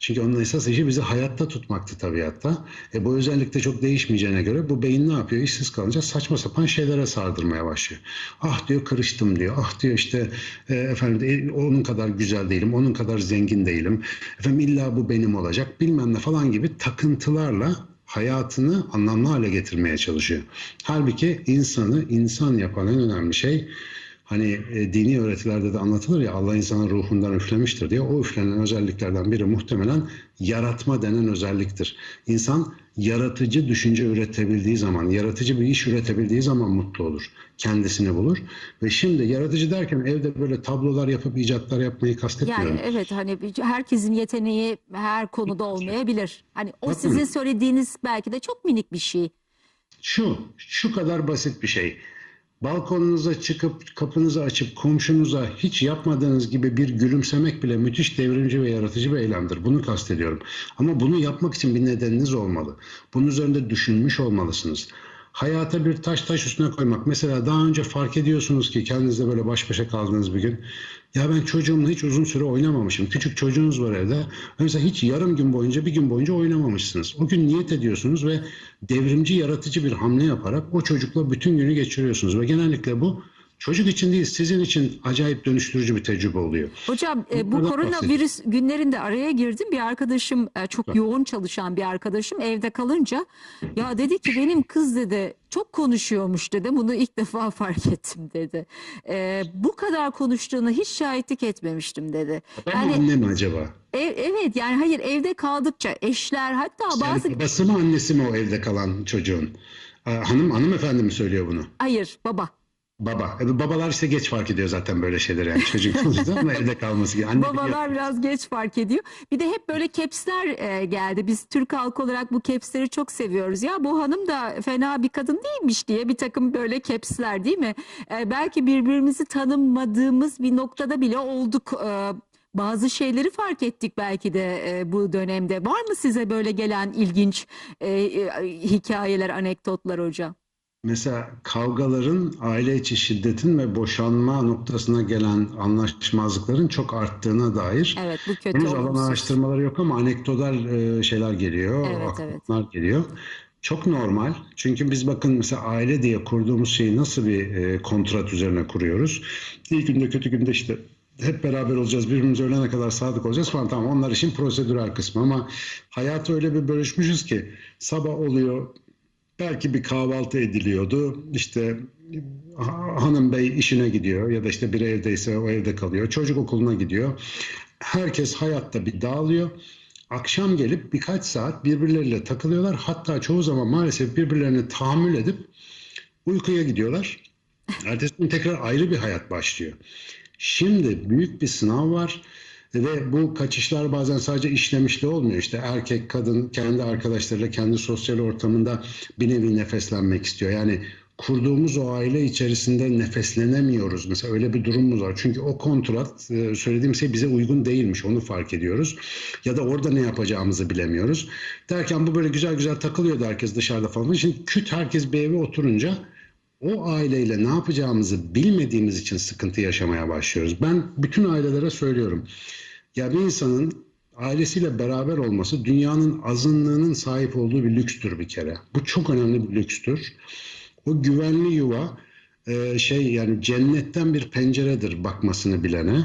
Çünkü onun esas işi bizi hayatta tutmaktı tabiatta. E bu özellik de çok değişmeyeceğine göre bu beyin ne yapıyor? İşsiz kalınca saçma sapan şeylere sardırmaya başlıyor. Ah diyor kırıştım diyor. Ah diyor işte e, efendim e, onun kadar güzel değilim, onun kadar zengin değilim. Efendim illa bu benim olacak bilmem ne falan gibi takıntılarla hayatını anlamlı hale getirmeye çalışıyor. Halbuki insanı insan yapan en önemli şey Hani e, dini öğretilerde de anlatılır ya Allah insanın ruhundan üflemiştir diye. O üflenen özelliklerden biri muhtemelen yaratma denen özelliktir. İnsan yaratıcı düşünce üretebildiği zaman, yaratıcı bir iş üretebildiği zaman mutlu olur. Kendisini bulur. Ve şimdi yaratıcı derken evde böyle tablolar yapıp icatlar yapmayı kastetmiyorum. Yani evet hani herkesin yeteneği her konuda olmayabilir. Hani o Bakın. sizin söylediğiniz belki de çok minik bir şey. Şu, şu kadar basit bir şey. Balkonunuza çıkıp kapınızı açıp komşunuza hiç yapmadığınız gibi bir gülümsemek bile müthiş devrimci ve yaratıcı bir eylemdir. Bunu kastediyorum. Ama bunu yapmak için bir nedeniniz olmalı. Bunun üzerinde düşünmüş olmalısınız. Hayata bir taş taş üstüne koymak. Mesela daha önce fark ediyorsunuz ki kendinizle böyle baş başa kaldığınız bir gün. Ya ben çocuğumla hiç uzun süre oynamamışım. Küçük çocuğunuz var evde. Mesela hiç yarım gün boyunca bir gün boyunca oynamamışsınız. O gün niyet ediyorsunuz ve devrimci yaratıcı bir hamle yaparak o çocukla bütün günü geçiriyorsunuz. Ve genellikle bu çocuk için değil sizin için acayip dönüştürücü bir tecrübe oluyor. Hocam e, bu koronavirüs günlerinde araya girdim. Bir arkadaşım e, çok yoğun çalışan bir arkadaşım evde kalınca ya dedi ki benim kız dedi çok konuşuyormuş dedi. Bunu ilk defa *laughs* fark ettim dedi. E, bu kadar konuştuğunu hiç şahitlik etmemiştim dedi. Ben Yani anne mi acaba? ev, evet yani hayır evde kaldıkça eşler hatta bazı Yani babası mı annesi mi o evde kalan çocuğun? Hanım hanımefendi mi söylüyor bunu? hayır baba Baba. E, babalar işte geç fark ediyor zaten böyle şeyleri yani çocuk *laughs* konuştu ama evde kalması gibi. Anne Babalar biraz geç fark ediyor. Bir de hep böyle kepsler e, geldi. Biz Türk halkı olarak bu kepsleri çok seviyoruz. Ya bu hanım da fena bir kadın değilmiş diye bir takım böyle kepsler değil mi? E, belki birbirimizi tanımadığımız bir noktada bile olduk. E, bazı şeyleri fark ettik belki de e, bu dönemde. Var mı size böyle gelen ilginç e, e, hikayeler, anekdotlar hocam? Mesela kavgaların, aile içi şiddetin ve boşanma noktasına gelen anlaşmazlıkların çok arttığına dair Evet bu kötü henüz alan araştırmaları yok ama anekdotal e, şeyler geliyor, Evet, aklımlar geliyor. Çok normal. Çünkü biz bakın mesela aile diye kurduğumuz şeyi nasıl bir e, kontrat üzerine kuruyoruz. İyi günde kötü günde işte hep beraber olacağız, birbirimize ölene kadar sadık olacağız falan tamam onlar işin prosedürel kısmı ama hayatı öyle bir bölüşmüşüz ki sabah oluyor, Belki bir kahvaltı ediliyordu. İşte ha- hanım bey işine gidiyor ya da işte biri evdeyse o evde kalıyor. Çocuk okuluna gidiyor. Herkes hayatta bir dağılıyor. Akşam gelip birkaç saat birbirleriyle takılıyorlar. Hatta çoğu zaman maalesef birbirlerine tahammül edip uykuya gidiyorlar. Ertesi gün tekrar ayrı bir hayat başlıyor. Şimdi büyük bir sınav var ve bu kaçışlar bazen sadece işlemişte olmuyor. İşte erkek, kadın kendi arkadaşlarıyla, kendi sosyal ortamında bir nevi nefeslenmek istiyor. Yani kurduğumuz o aile içerisinde nefeslenemiyoruz. Mesela öyle bir durumumuz var. Çünkü o kontrat e, söylediğim şey bize uygun değilmiş. Onu fark ediyoruz. Ya da orada ne yapacağımızı bilemiyoruz. Derken bu böyle güzel güzel takılıyordu herkes dışarıda falan. Şimdi küt herkes bir eve oturunca o aileyle ne yapacağımızı bilmediğimiz için sıkıntı yaşamaya başlıyoruz. Ben bütün ailelere söylüyorum. Ya bir insanın ailesiyle beraber olması dünyanın azınlığının sahip olduğu bir lükstür bir kere. Bu çok önemli bir lükstür. O güvenli yuva e, şey yani cennetten bir penceredir bakmasını bilene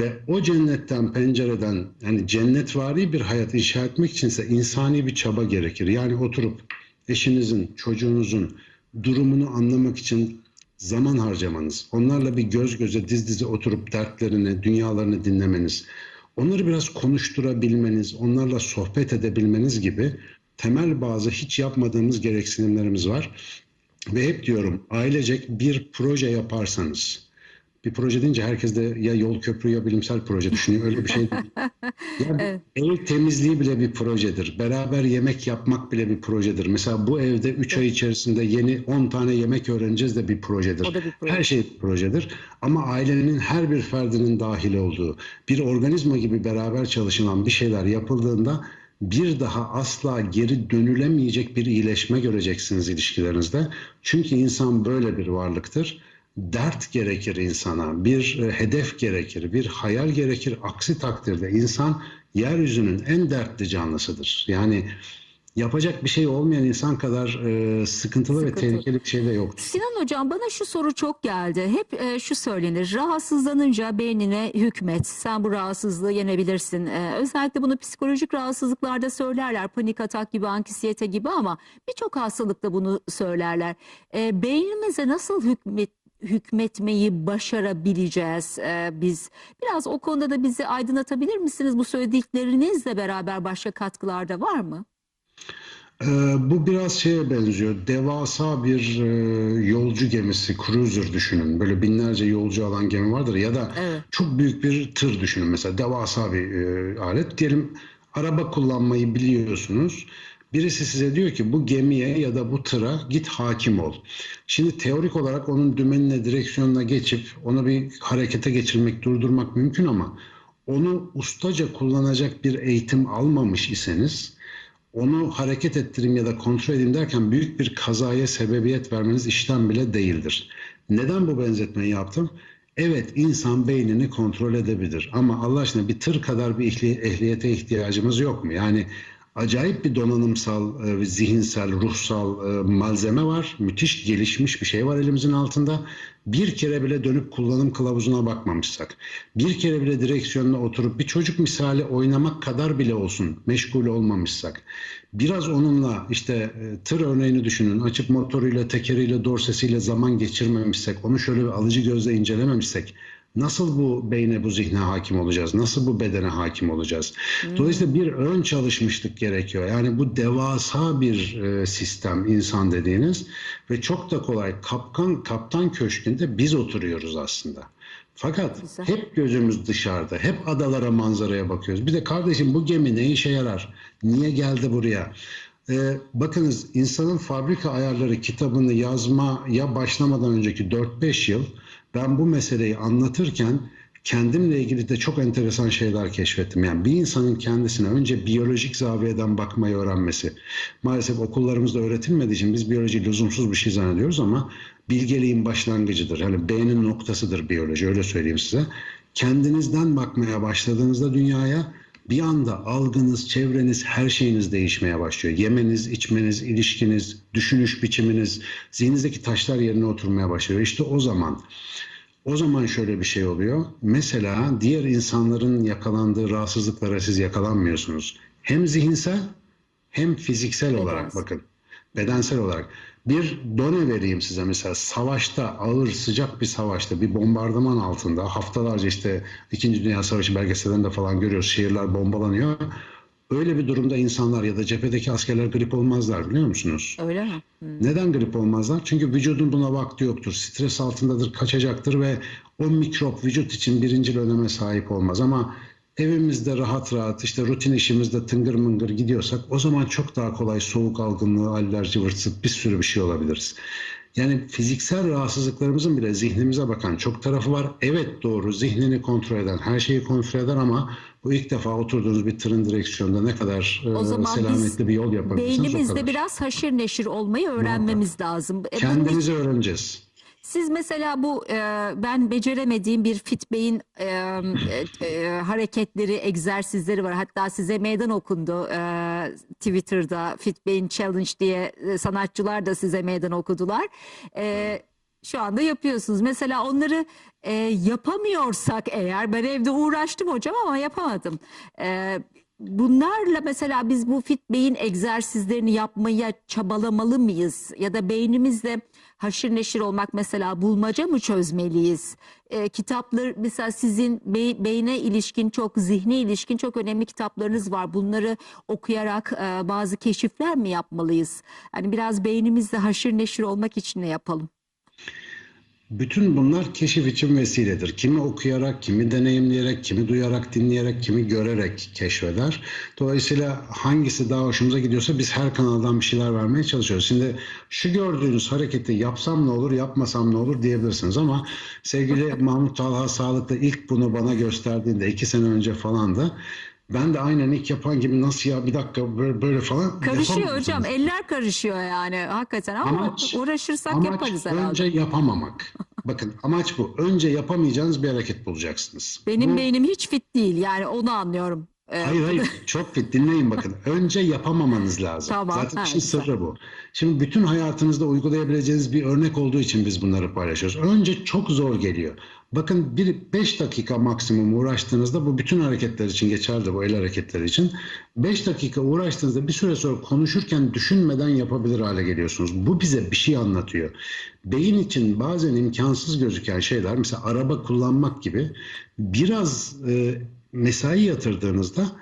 ve o cennetten pencereden yani cennetvari bir hayat inşa etmek içinse insani bir çaba gerekir. Yani oturup eşinizin, çocuğunuzun durumunu anlamak için zaman harcamanız, onlarla bir göz göze diz dize oturup dertlerini, dünyalarını dinlemeniz, onları biraz konuşturabilmeniz, onlarla sohbet edebilmeniz gibi temel bazı hiç yapmadığımız gereksinimlerimiz var. Ve hep diyorum ailecek bir proje yaparsanız, bir proje deyince herkes de ya yol köprü ya bilimsel proje düşünüyor. Öyle bir şey değil. *laughs* Ya ev temizliği bile bir projedir. Beraber yemek yapmak bile bir projedir. Mesela bu evde 3 ay içerisinde yeni 10 tane yemek öğreneceğiz de bir projedir. O da bir proje. Her şey bir projedir. Ama ailenin her bir ferdinin dahil olduğu, bir organizma gibi beraber çalışılan bir şeyler yapıldığında bir daha asla geri dönülemeyecek bir iyileşme göreceksiniz ilişkilerinizde. Çünkü insan böyle bir varlıktır. Dert gerekir insana, bir e, hedef gerekir, bir hayal gerekir. Aksi takdirde insan yeryüzünün en dertli canlısıdır. Yani yapacak bir şey olmayan insan kadar e, sıkıntılı ve Sıkıntı. tehlikeli bir şey de yoktur. Sinan hocam bana şu soru çok geldi. Hep e, şu söylenir. Rahatsızlanınca beynine hükmet. Sen bu rahatsızlığı yenebilirsin. E, özellikle bunu psikolojik rahatsızlıklarda söylerler. Panik atak gibi, anksiyete gibi ama birçok hastalıkta bunu söylerler. E, beynimize nasıl hükmet hükmetmeyi başarabileceğiz e, biz. Biraz o konuda da bizi aydınlatabilir misiniz? Bu söylediklerinizle beraber başka katkılar da var mı? Ee, bu biraz şeye benziyor. Devasa bir e, yolcu gemisi, cruiser düşünün. Böyle binlerce yolcu alan gemi vardır ya da Evet. çok büyük bir tır düşünün mesela. Devasa bir e, alet. Diyelim araba kullanmayı biliyorsunuz. Birisi size diyor ki bu gemiye ya da bu tıra git hakim ol. Şimdi teorik olarak onun dümenine, direksiyonuna geçip onu bir harekete geçirmek, durdurmak mümkün ama onu ustaca kullanacak bir eğitim almamış iseniz onu hareket ettireyim ya da kontrol edeyim derken büyük bir kazaya sebebiyet vermeniz işten bile değildir. Neden bu benzetmeyi yaptım? Evet insan beynini kontrol edebilir ama Allah aşkına bir tır kadar bir ehli- ehliyete ihtiyacımız yok mu? Yani acayip bir donanımsal, e, zihinsel, ruhsal e, malzeme var. Müthiş gelişmiş bir şey var elimizin altında. Bir kere bile dönüp kullanım kılavuzuna bakmamışsak, bir kere bile direksiyonuna oturup bir çocuk misali oynamak kadar bile olsun meşgul olmamışsak, biraz onunla işte e, tır örneğini düşünün, açıp motoruyla, tekeriyle, dorsesiyle zaman geçirmemişsek, onu şöyle bir alıcı gözle incelememişsek, Nasıl bu beyne, bu zihne hakim olacağız? Nasıl bu bedene hakim olacağız? Dolayısıyla bir ön çalışmışlık gerekiyor. Yani bu devasa bir e, sistem insan dediğiniz ve çok da kolay. Kapkan Kaptan Köşkü'nde biz oturuyoruz aslında. Fakat Güzel. hep gözümüz dışarıda. Hep adalara, manzaraya bakıyoruz. Bir de kardeşim bu gemi ne işe yarar? Niye geldi buraya? Ee, bakınız insanın fabrika ayarları kitabını yazmaya başlamadan önceki 4-5 yıl ben bu meseleyi anlatırken kendimle ilgili de çok enteresan şeyler keşfettim. Yani bir insanın kendisine önce biyolojik zaviyeden bakmayı öğrenmesi. Maalesef okullarımızda öğretilmediği için biz biyoloji lüzumsuz bir şey zannediyoruz ama bilgeliğin başlangıcıdır. Yani beynin noktasıdır biyoloji öyle söyleyeyim size. Kendinizden bakmaya başladığınızda dünyaya bir anda algınız, çevreniz, her şeyiniz değişmeye başlıyor. Yemeniz, içmeniz, ilişkiniz, düşünüş biçiminiz, zihninizdeki taşlar yerine oturmaya başlıyor. İşte o zaman o zaman şöyle bir şey oluyor. Mesela diğer insanların yakalandığı rahatsızlıklara siz yakalanmıyorsunuz. Hem zihinsel hem fiziksel olarak bakın. bedensel olarak. Bir done vereyim size mesela savaşta ağır sıcak bir savaşta bir bombardıman altında haftalarca işte 2. Dünya Savaşı belgesellerinde falan görüyoruz şehirler bombalanıyor. Öyle bir durumda insanlar ya da cephedeki askerler grip olmazlar biliyor musunuz? Öyle mi? Neden grip olmazlar? Çünkü vücudun buna vakti yoktur. Stres altındadır, kaçacaktır ve o mikrop vücut için birincil öneme sahip olmaz. Ama evimizde rahat rahat işte rutin işimizde tıngır mıngır gidiyorsak o zaman çok daha kolay soğuk algınlığı, alerji, vırt bir sürü bir şey olabiliriz. Yani fiziksel rahatsızlıklarımızın bile zihnimize bakan çok tarafı var. Evet doğru zihnini kontrol eden her şeyi kontrol eder ama bu ilk defa oturduğunuz bir tırın direksiyonda ne kadar O e, selametli bir yol yapabilirsiniz o Beynimizde kadar. biraz haşır neşir olmayı öğrenmemiz lazım. E, bunun Kendimizi öğreneceğiz. Siz mesela bu e, ben beceremediğim bir fit beyin e, e, e, hareketleri, egzersizleri var. Hatta size meydan okundu e, Twitter'da Fit Beyin Challenge diye e, sanatçılar da size meydan okudular. E, şu anda yapıyorsunuz. Mesela onları e, yapamıyorsak eğer ben evde uğraştım hocam ama yapamadım. E, bunlarla mesela biz bu fit beyin egzersizlerini yapmaya çabalamalı mıyız? Ya da beynimizle haşır neşir olmak mesela bulmaca mı çözmeliyiz? E, kitaplar mesela sizin be- beyne ilişkin çok zihne ilişkin çok önemli kitaplarınız var. Bunları okuyarak e, bazı keşifler mi yapmalıyız? Hani biraz beynimizle haşır neşir olmak için ne yapalım? Bütün bunlar keşif için vesiledir. Kimi okuyarak, kimi deneyimleyerek, kimi duyarak, dinleyerek, kimi görerek keşfeder. Dolayısıyla hangisi daha hoşumuza gidiyorsa biz her kanaldan bir şeyler vermeye çalışıyoruz. Şimdi şu gördüğünüz hareketi yapsam ne olur, yapmasam ne olur diyebilirsiniz ama sevgili Mahmut Talha Sağlık'ta ilk bunu bana gösterdiğinde iki sene önce falan da ben de aynen ilk yapan gibi nasıl ya bir dakika böyle, böyle falan Karışıyor hocam eller karışıyor yani hakikaten ama Amaç- uğraşırsak Amaç yaparız herhalde. önce yapamamak. *laughs* Bakın amaç bu. Önce yapamayacağınız bir hareket bulacaksınız. Benim Bu- beynim hiç fit değil yani onu anlıyorum. Ee, Hayır hayır *laughs* çok fit dinleyin bakın. Önce yapamamanız lazım. Tamam, Zaten ha, işin sırrı bu. Şimdi bütün hayatınızda uygulayabileceğiniz bir örnek olduğu için biz bunları paylaşıyoruz. Önce çok zor geliyor. Bakın bir 5 dakika maksimum uğraştığınızda bu bütün hareketler için geçerli bu el hareketleri için. 5 dakika uğraştığınızda bir süre sonra konuşurken düşünmeden yapabilir hale geliyorsunuz. Bu bize bir şey anlatıyor. Beyin için bazen imkansız gözüken şeyler mesela araba kullanmak gibi biraz e, mesai yatırdığınızda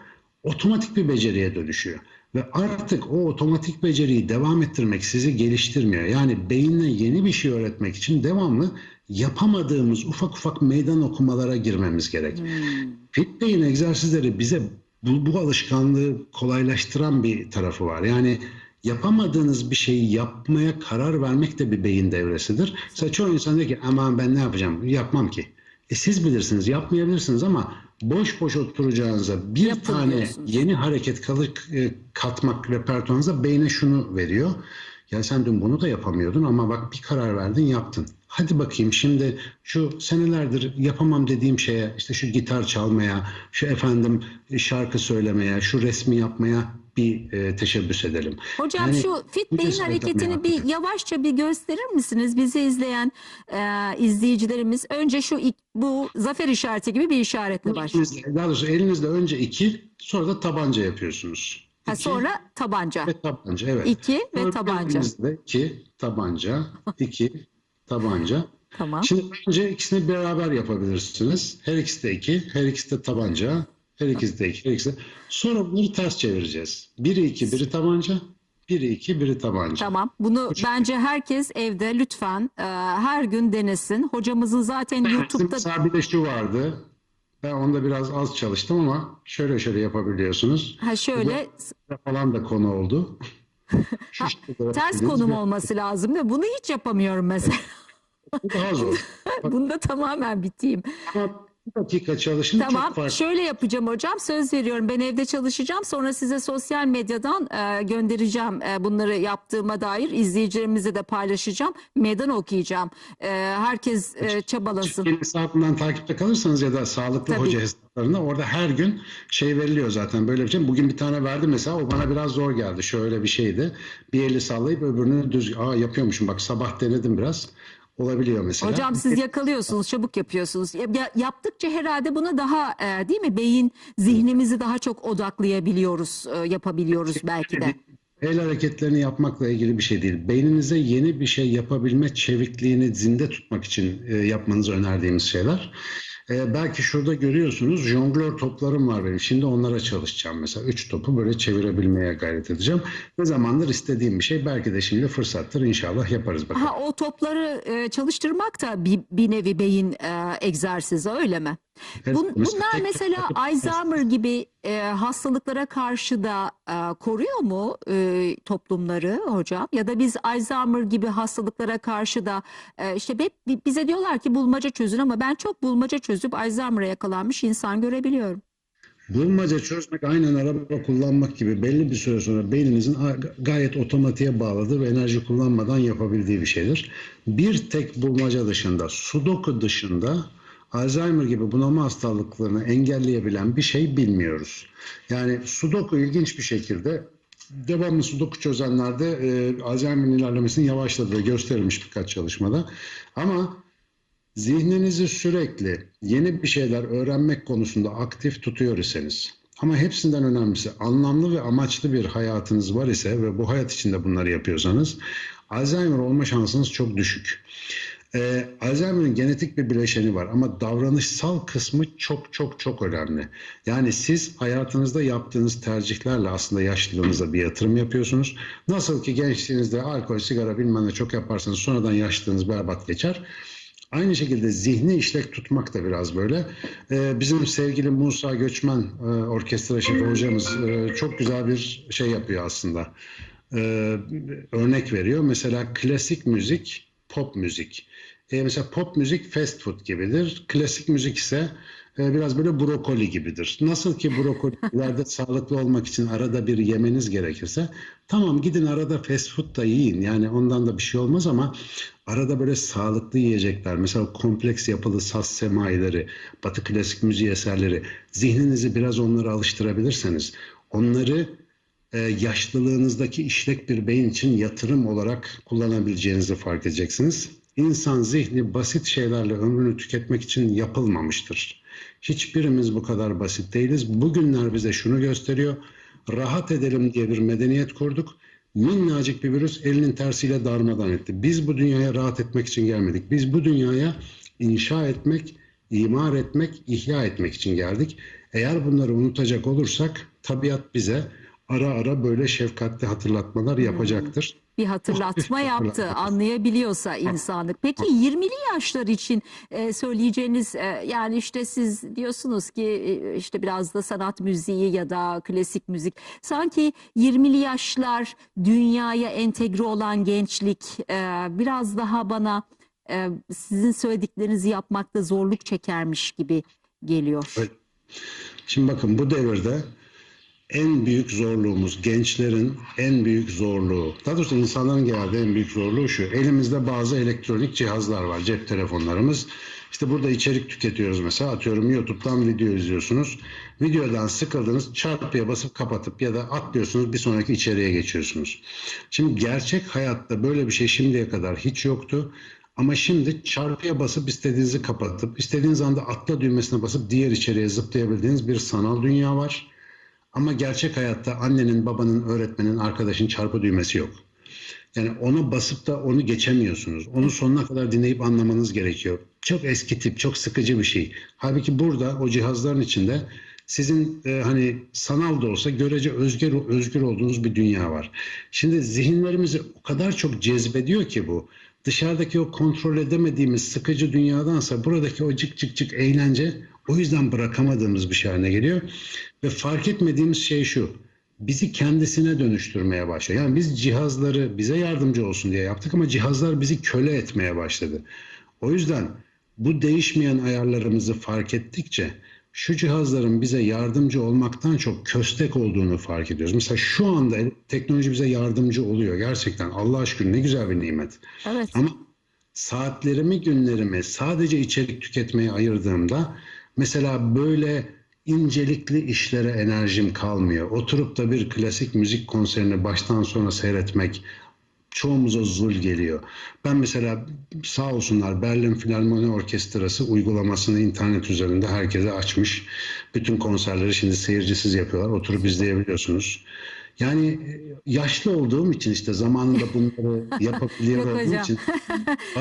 otomatik bir beceriye dönüşüyor. Ve artık o otomatik beceriyi devam ettirmek sizi geliştirmiyor. Yani beyinle yeni bir şey öğretmek için devamlı yapamadığımız ufak ufak meydan okumalara girmemiz gerek. Fit beyin egzersizleri bize bu, bu alışkanlığı kolaylaştıran bir tarafı var. Yani yapamadığınız bir şeyi yapmaya karar vermek de bir beyin devresidir. Mesela çoğu insan diyor ki aman ben ne yapacağım yapmam ki. E siz bilirsiniz yapmayabilirsiniz ama boş boş oturacağınıza bir Yapın tane diyorsunuz. yeni hareket kalık, e, katmak repertuarınıza beyne şunu veriyor. Ya sen dün bunu da yapamıyordun ama bak bir karar verdin yaptın. Hadi bakayım şimdi şu senelerdir yapamam dediğim şeye işte şu gitar çalmaya, şu efendim şarkı söylemeye, şu resmi yapmaya bir e, teşebbüs edelim. Hocam Yani şu fit beyin hareketini bir yavaşça bir gösterir misiniz? Bizi izleyen e, izleyicilerimiz önce şu bu zafer işareti gibi bir işaretle başlıyor. Daha doğrusu elinizle önce iki sonra da tabanca yapıyorsunuz. Ha, İki sonra tabanca. ve tabanca evet. İki ve Sonra tabanca. elinizle iki tabanca, iki tabanca. Tamam. Şimdi önce ikisini beraber yapabilirsiniz. Her ikisi de iki, her ikisi de tabanca, her ikisi de iki, her ikisi. Sonra bunları ters çevireceğiz. Biri iki, biri tabanca, biri iki, biri tabanca. Tamam. Bunu bence herkes evde lütfen e, her gün denesin. Hocamızın zaten Bizim YouTube'da mesela bir de şu vardı. Ben onda biraz az çalıştım ama şöyle şöyle yapabiliyorsunuz. ha şöyle Falan da konu oldu. *laughs* Ters konum olması lazım mi? Bunu hiç yapamıyorum mesela. Bu daha zor. *laughs* Bunda tamamen biteyim. Ama dakika çalışın Tamam. çok farklı. Şöyle yapacağım hocam. Söz veriyorum. Ben evde çalışacağım. Sonra size sosyal medyadan e, göndereceğim e, bunları yaptığıma dair. izleyicilerimizle de paylaşacağım. Meydan okuyacağım. E, herkes e, çabalasın. Benim hesabımdan takipte kalırsanız ya da sağlıklı Tabii. hoca hesaplarında orada her gün şey veriliyor zaten böyle bir şey. Bugün bir tane verdim mesela o bana biraz zor geldi. Şöyle bir şeydi. Bir eli sallayıp öbürünü düz aa yapıyormuşum bak sabah denedim biraz. Olabiliyor mesela. Hocam siz yakalıyorsunuz, çabuk yapıyorsunuz. Ya- ya- yaptıkça herhalde buna daha e, değil mi? Beyin zihnimizi daha çok odaklayabiliyoruz, e, yapabiliyoruz belki de. El hareketlerini yapmakla ilgili bir şey değil. Beyninize yeni bir şey yapabilme çevikliğini zinde tutmak için e, yapmanızı önerdiğimiz şeyler. E, belki şurada görüyorsunuz jonglör toplarım var benim. Şimdi onlara çalışacağım mesela. Üç topu böyle çevirebilmeye gayret edeceğim. Ne zamandır istediğim bir şey. Belki de şimdi fırsattır. İnşallah yaparız bakalım. Ha, o topları e, çalıştırmak da bir, bir nevi beyin e, egzersizi öyle mi? Bun- bunlar mesela *laughs* Alzheimer gibi e, hastalıklara karşı da e, koruyor mu e, toplumları hocam? Ya da biz Alzheimer gibi hastalıklara karşı da e, işte hep bi- bize diyorlar ki bulmaca çözün ama ben çok bulmaca çözüp Alzheimer'a yakalanmış insan görebiliyorum. Bulmaca çözmek aynen araba kullanmak gibi belli bir süre sonra beyninizin gayet otomatiğe bağladığı ve enerji kullanmadan yapabildiği bir şeydir. Bir tek bulmaca dışında, sudoku dışında Alzheimer gibi bunama hastalıklarını engelleyebilen bir şey bilmiyoruz. Yani sudoku ilginç bir şekilde devamlı sudoku çözenlerde e, Alzheimer'in ilerlemesinin yavaşladığı gösterilmiş birkaç çalışmada. Ama Zihninizi sürekli yeni bir şeyler öğrenmek konusunda aktif tutuyor iseniz ama hepsinden önemlisi anlamlı ve amaçlı bir hayatınız var ise ve bu hayat içinde bunları yapıyorsanız Alzheimer olma şansınız çok düşük. Ee, Alzheimer'ın genetik bir bileşeni var ama davranışsal kısmı çok çok çok önemli. Yani siz hayatınızda yaptığınız tercihlerle aslında yaşlılığınıza bir yatırım yapıyorsunuz. Nasıl ki gençliğinizde alkol, sigara bilmem ne çok yaparsanız sonradan yaşlılığınız berbat geçer. Aynı şekilde zihni işlek tutmak da biraz böyle. Ee, bizim sevgili Musa Göçmen e, orkestra şefi hocamız e, çok güzel bir şey yapıyor aslında. Ee, örnek veriyor. Mesela klasik müzik, pop müzik. Ee, mesela pop müzik fast food gibidir. Klasik müzik ise e, biraz böyle brokoli gibidir. Nasıl ki brokolilerde *laughs* sağlıklı olmak için arada bir yemeniz gerekirse tamam gidin arada fast food da yiyin. Yani ondan da bir şey olmaz ama arada böyle sağlıklı yiyecekler mesela kompleks yapılı saz semaileri, batı klasik müziği eserleri zihninizi biraz onlara alıştırabilirseniz onları e, yaşlılığınızdaki işlek bir beyin için yatırım olarak kullanabileceğinizi fark edeceksiniz. İnsan zihni basit şeylerle ömrünü tüketmek için yapılmamıştır. Hiçbirimiz bu kadar basit değiliz. Bugünler bize şunu gösteriyor. Rahat edelim diye bir medeniyet kurduk. Minnacık bir virüs elinin tersiyle darmadan etti. Biz bu dünyaya rahat etmek için gelmedik. Biz bu dünyaya inşa etmek, imar etmek, ihya etmek için geldik. Eğer bunları unutacak olursak tabiat bize ara ara böyle şefkatli hatırlatmalar yapacaktır. bir hatırlatma *laughs* yaptı anlayabiliyorsa insanlık. Peki 20'li yaşlar için e, söyleyeceğiniz e, yani işte siz diyorsunuz ki e, işte biraz da sanat müziği ya da klasik müzik sanki 20'li yaşlar dünyaya entegre olan gençlik biraz daha bana sizin söylediklerinizi yapmakta zorluk çekermiş gibi geliyor. Evet. Şimdi bakın bu devirde en büyük zorluğumuz, gençlerin en büyük zorluğu, daha doğrusu insanların genelde en büyük zorluğu şu. Elimizde bazı elektronik cihazlar var, cep telefonlarımız. İşte burada içerik tüketiyoruz mesela. Atıyorum YouTube'dan video izliyorsunuz. Videodan sıkıldınız, çarpıya basıp kapatıp ya da atlıyorsunuz bir sonraki içeriğe geçiyorsunuz. Şimdi gerçek hayatta böyle bir şey şimdiye kadar hiç yoktu. Ama şimdi çarpıya basıp istediğinizi kapatıp istediğiniz anda atla düğmesine basıp diğer içeriye zıplayabildiğiniz bir sanal dünya var. Ama gerçek hayatta annenin, babanın, öğretmenin, arkadaşın çarpı düğmesi yok. Yani onu basıp da onu geçemiyorsunuz. Onu sonuna kadar dinleyip anlamanız gerekiyor. Çok eski tip, çok sıkıcı bir şey. Halbuki burada o cihazların içinde sizin e, hani sanal da olsa görece özgür özgür olduğunuz bir dünya var. Şimdi zihinlerimizi o kadar çok cezbediyor ki bu. Dışarıdaki o kontrol edemediğimiz sıkıcı dünyadansa buradaki o cık cık cık eğlence o yüzden bırakamadığımız bir şey haline geliyor. Ve fark etmediğimiz şey şu. Bizi kendisine dönüştürmeye başlıyor. Yani biz cihazları bize yardımcı olsun diye yaptık ama cihazlar bizi köle etmeye başladı. O yüzden bu değişmeyen ayarlarımızı fark ettikçe şu cihazların bize yardımcı olmaktan çok köstek olduğunu fark ediyoruz. Mesela şu anda teknoloji bize yardımcı oluyor gerçekten. Allah aşkına ne güzel bir nimet. Evet. Ama saatlerimi, günlerimi sadece içerik tüketmeye ayırdığımda mesela böyle incelikli işlere enerjim kalmıyor. Oturup da bir klasik müzik konserini baştan sona seyretmek çoğumuza zul geliyor. Ben mesela sağ olsunlar Berlin Filarmoni Orkestrası uygulamasını internet üzerinde herkese açmış. Bütün konserleri şimdi seyircisiz yapıyorlar. Oturup izleyebiliyorsunuz. Yani e, yaşlı olduğum için işte zamanında bunları *laughs* yapabiliyor olduğum için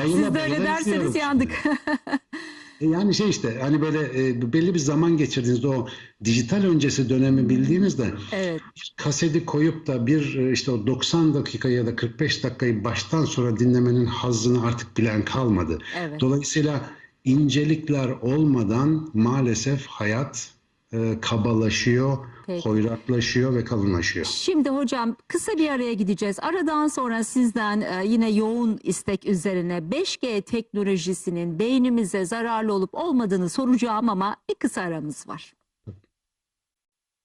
Siz de öyle derseniz yandık. *laughs* E, Yani şey işte hani böyle e, belli bir zaman geçirdiğinizde o dijital öncesi dönemi bildiğinizde evet. kaseti koyup da bir e, işte o 90 dakika ya da 45 dakikayı baştan sonra dinlemenin hazzını artık bilen kalmadı. Evet. Dolayısıyla incelikler olmadan maalesef hayat e, kabalaşıyor, Peki. hoyratlaşıyor ve kalınlaşıyor. Şimdi hocam kısa bir araya gideceğiz. Aradan sonra sizden e, yine yoğun istek üzerine 5G teknolojisinin beynimize zararlı olup olmadığını soracağım ama bir kısa aramız var.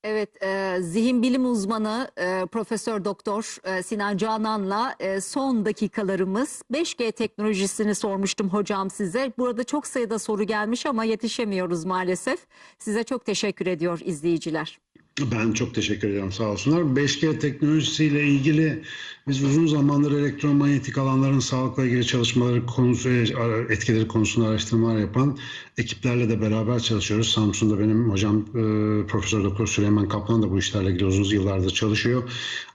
Evet, e, zihin bilim uzmanı e, Profesör Doktor e, Sinan Canan'la e, son dakikalarımız 5G teknolojisini sormuştum hocam size. Burada çok sayıda soru gelmiş ama yetişemiyoruz maalesef. Size çok teşekkür ediyor izleyiciler. Ben çok teşekkür ediyorum sağ olsunlar. 5G teknolojisiyle ilgili biz uzun zamandır elektromanyetik alanların sağlıkla ilgili çalışmaları konusu, etkileri konusunda araştırmalar yapan ekiplerle de beraber çalışıyoruz. Samsun'da benim hocam e, Profesör Doktor Süleyman Kaplan da bu işlerle ilgili uzun yıllardır çalışıyor.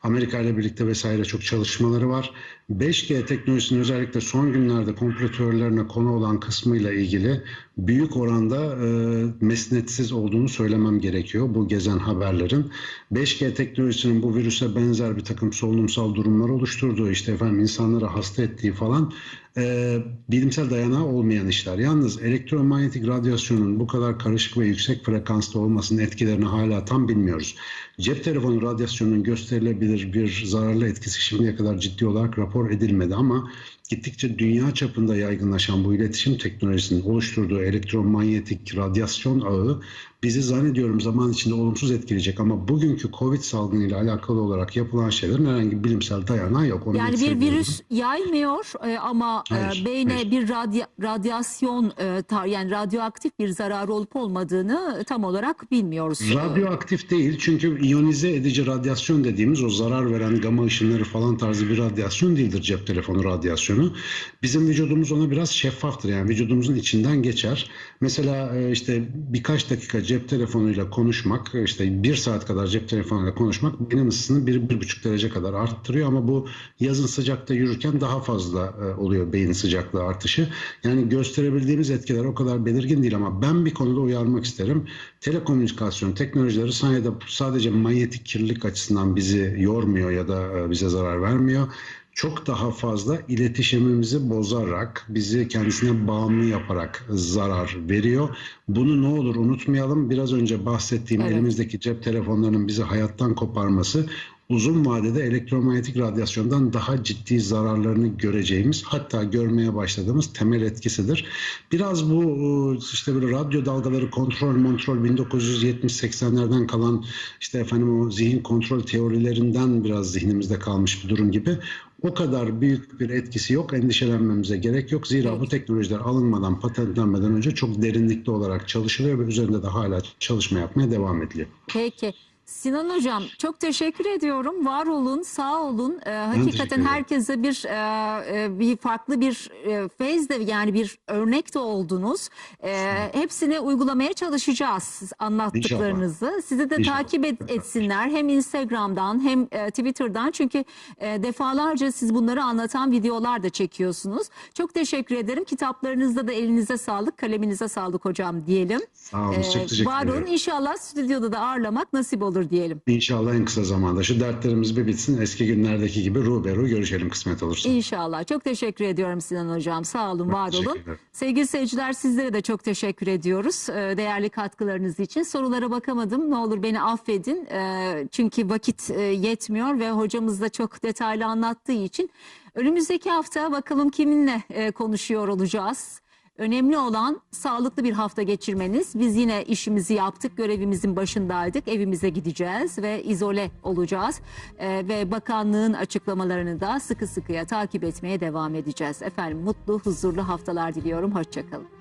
Amerika ile birlikte vesaire çok çalışmaları var. 5G teknolojisinin özellikle son günlerde komplo teorilerine konu olan kısmıyla ilgili büyük oranda e, mesnetsiz olduğunu söylemem gerekiyor bu gezen haberlerin. 5G teknolojisinin bu virüse benzer bir takım solunumsal durumlar oluşturduğu, işte efendim insanları hasta ettiği falan e, bilimsel dayanağı olmayan işler. Yalnız elektromanyetik radyasyonun bu kadar karışık ve yüksek frekansta olmasının etkilerini hala tam bilmiyoruz. Cep telefonu radyasyonunun gösterilebilir bir zararlı etkisi şimdiye kadar ciddi olarak rapor edilmedi ama gittikçe dünya çapında yaygınlaşan bu iletişim teknolojisinin oluşturduğu elektromanyetik radyasyon ağı bizi zannediyorum zaman içinde olumsuz etkileyecek ama bugünkü Covid salgınıyla alakalı olarak yapılan şeylerin herhangi bir bilimsel dayanağı yok. Onu Yani bir virüs yaymıyor e, ama e, Hayır, beyne hayır. bir radya- radyasyon e, tar- yani radyoaktif bir zararı olup olmadığını tam olarak bilmiyoruz. Radyoaktif değil çünkü iyonize edici radyasyon dediğimiz o zarar veren gama ışınları falan tarzı bir radyasyon değildir cep telefonu radyasyonu. Bizim vücudumuz ona biraz şeffaftır yani vücudumuzun içinden geçer. Mesela e, işte birkaç dakika cep telefonuyla konuşmak işte bir saat kadar cep telefonuyla konuşmak benim ısısını bir, bir buçuk derece kadar arttırıyor ama bu yazın sıcakta yürürken daha fazla e, oluyor beyin sıcaklığı artışı. Yani gösterebildiğimiz etkiler o kadar belirgin değil ama ben bir konuda uyarmak isterim. Telekomünikasyon teknolojileri sadece, sadece manyetik kirlilik açısından bizi yormuyor ya da e, bize zarar vermiyor. Çok daha fazla iletişimimizi bozarak, bizi kendisine bağımlı yaparak zarar veriyor. Bunu ne olur unutmayalım. Biraz önce bahsettiğim Evet. elimizdeki cep telefonlarının bizi hayattan koparması uzun vadede elektromanyetik radyasyondan daha ciddi zararlarını göreceğimiz hatta görmeye başladığımız temel etkisidir. Biraz bu e, işte böyle radyo dalgaları kontrol kontrol 1970-80'lerden kalan işte efendim o zihin kontrol teorilerinden biraz zihnimizde kalmış bir durum gibi. O kadar büyük bir etkisi yok. Endişelenmemize gerek yok. Zira Peki. bu teknolojiler alınmadan, patentlenmeden önce çok derinlikli olarak çalışılıyor ve üzerinde de hala çalışma yapmaya devam ediliyor. Peki. Sinan Hocam çok teşekkür ediyorum. Var olun, sağ olun. Ee, hakikaten ederim. herkese bir e, e, bir farklı bir e, feyz de yani bir örnek de oldunuz. E, hepsini uygulamaya çalışacağız siz anlattıklarınızı. Sizi de İnşallah. takip et- etsinler hem Instagram'dan hem e, Twitter'dan çünkü e, defalarca siz bunları anlatan videolar da çekiyorsunuz. Çok teşekkür ederim. Kitaplarınızda da elinize sağlık, kaleminize sağlık hocam diyelim. Sağ olun. Ee, çok teşekkür var olun. ederim. İnşallah stüdyoda da ağırlamak nasip olur diyelim. İnşallah en kısa zamanda şu dertlerimiz bir bitsin. Eski günlerdeki gibi ruberu görüşelim kısmet olursa. İnşallah. Çok teşekkür ediyorum Sinan Hocam. Sağ olun, var olun. Sevgili seyirciler sizlere de çok teşekkür ediyoruz. Ee, Değerli katkılarınız için. Sorulara bakamadım. Ne olur beni affedin. Ee, Çünkü vakit e, yetmiyor ve hocamız da çok detaylı anlattığı için. Önümüzdeki hafta bakalım kiminle e, konuşuyor olacağız. Önemli olan sağlıklı bir hafta geçirmeniz. Biz yine işimizi yaptık, görevimizin başındaydık. Evimize gideceğiz ve izole olacağız. Ee, ve bakanlığın açıklamalarını da sıkı sıkıya takip etmeye devam edeceğiz. Efendim mutlu, huzurlu haftalar diliyorum. Hoşçakalın.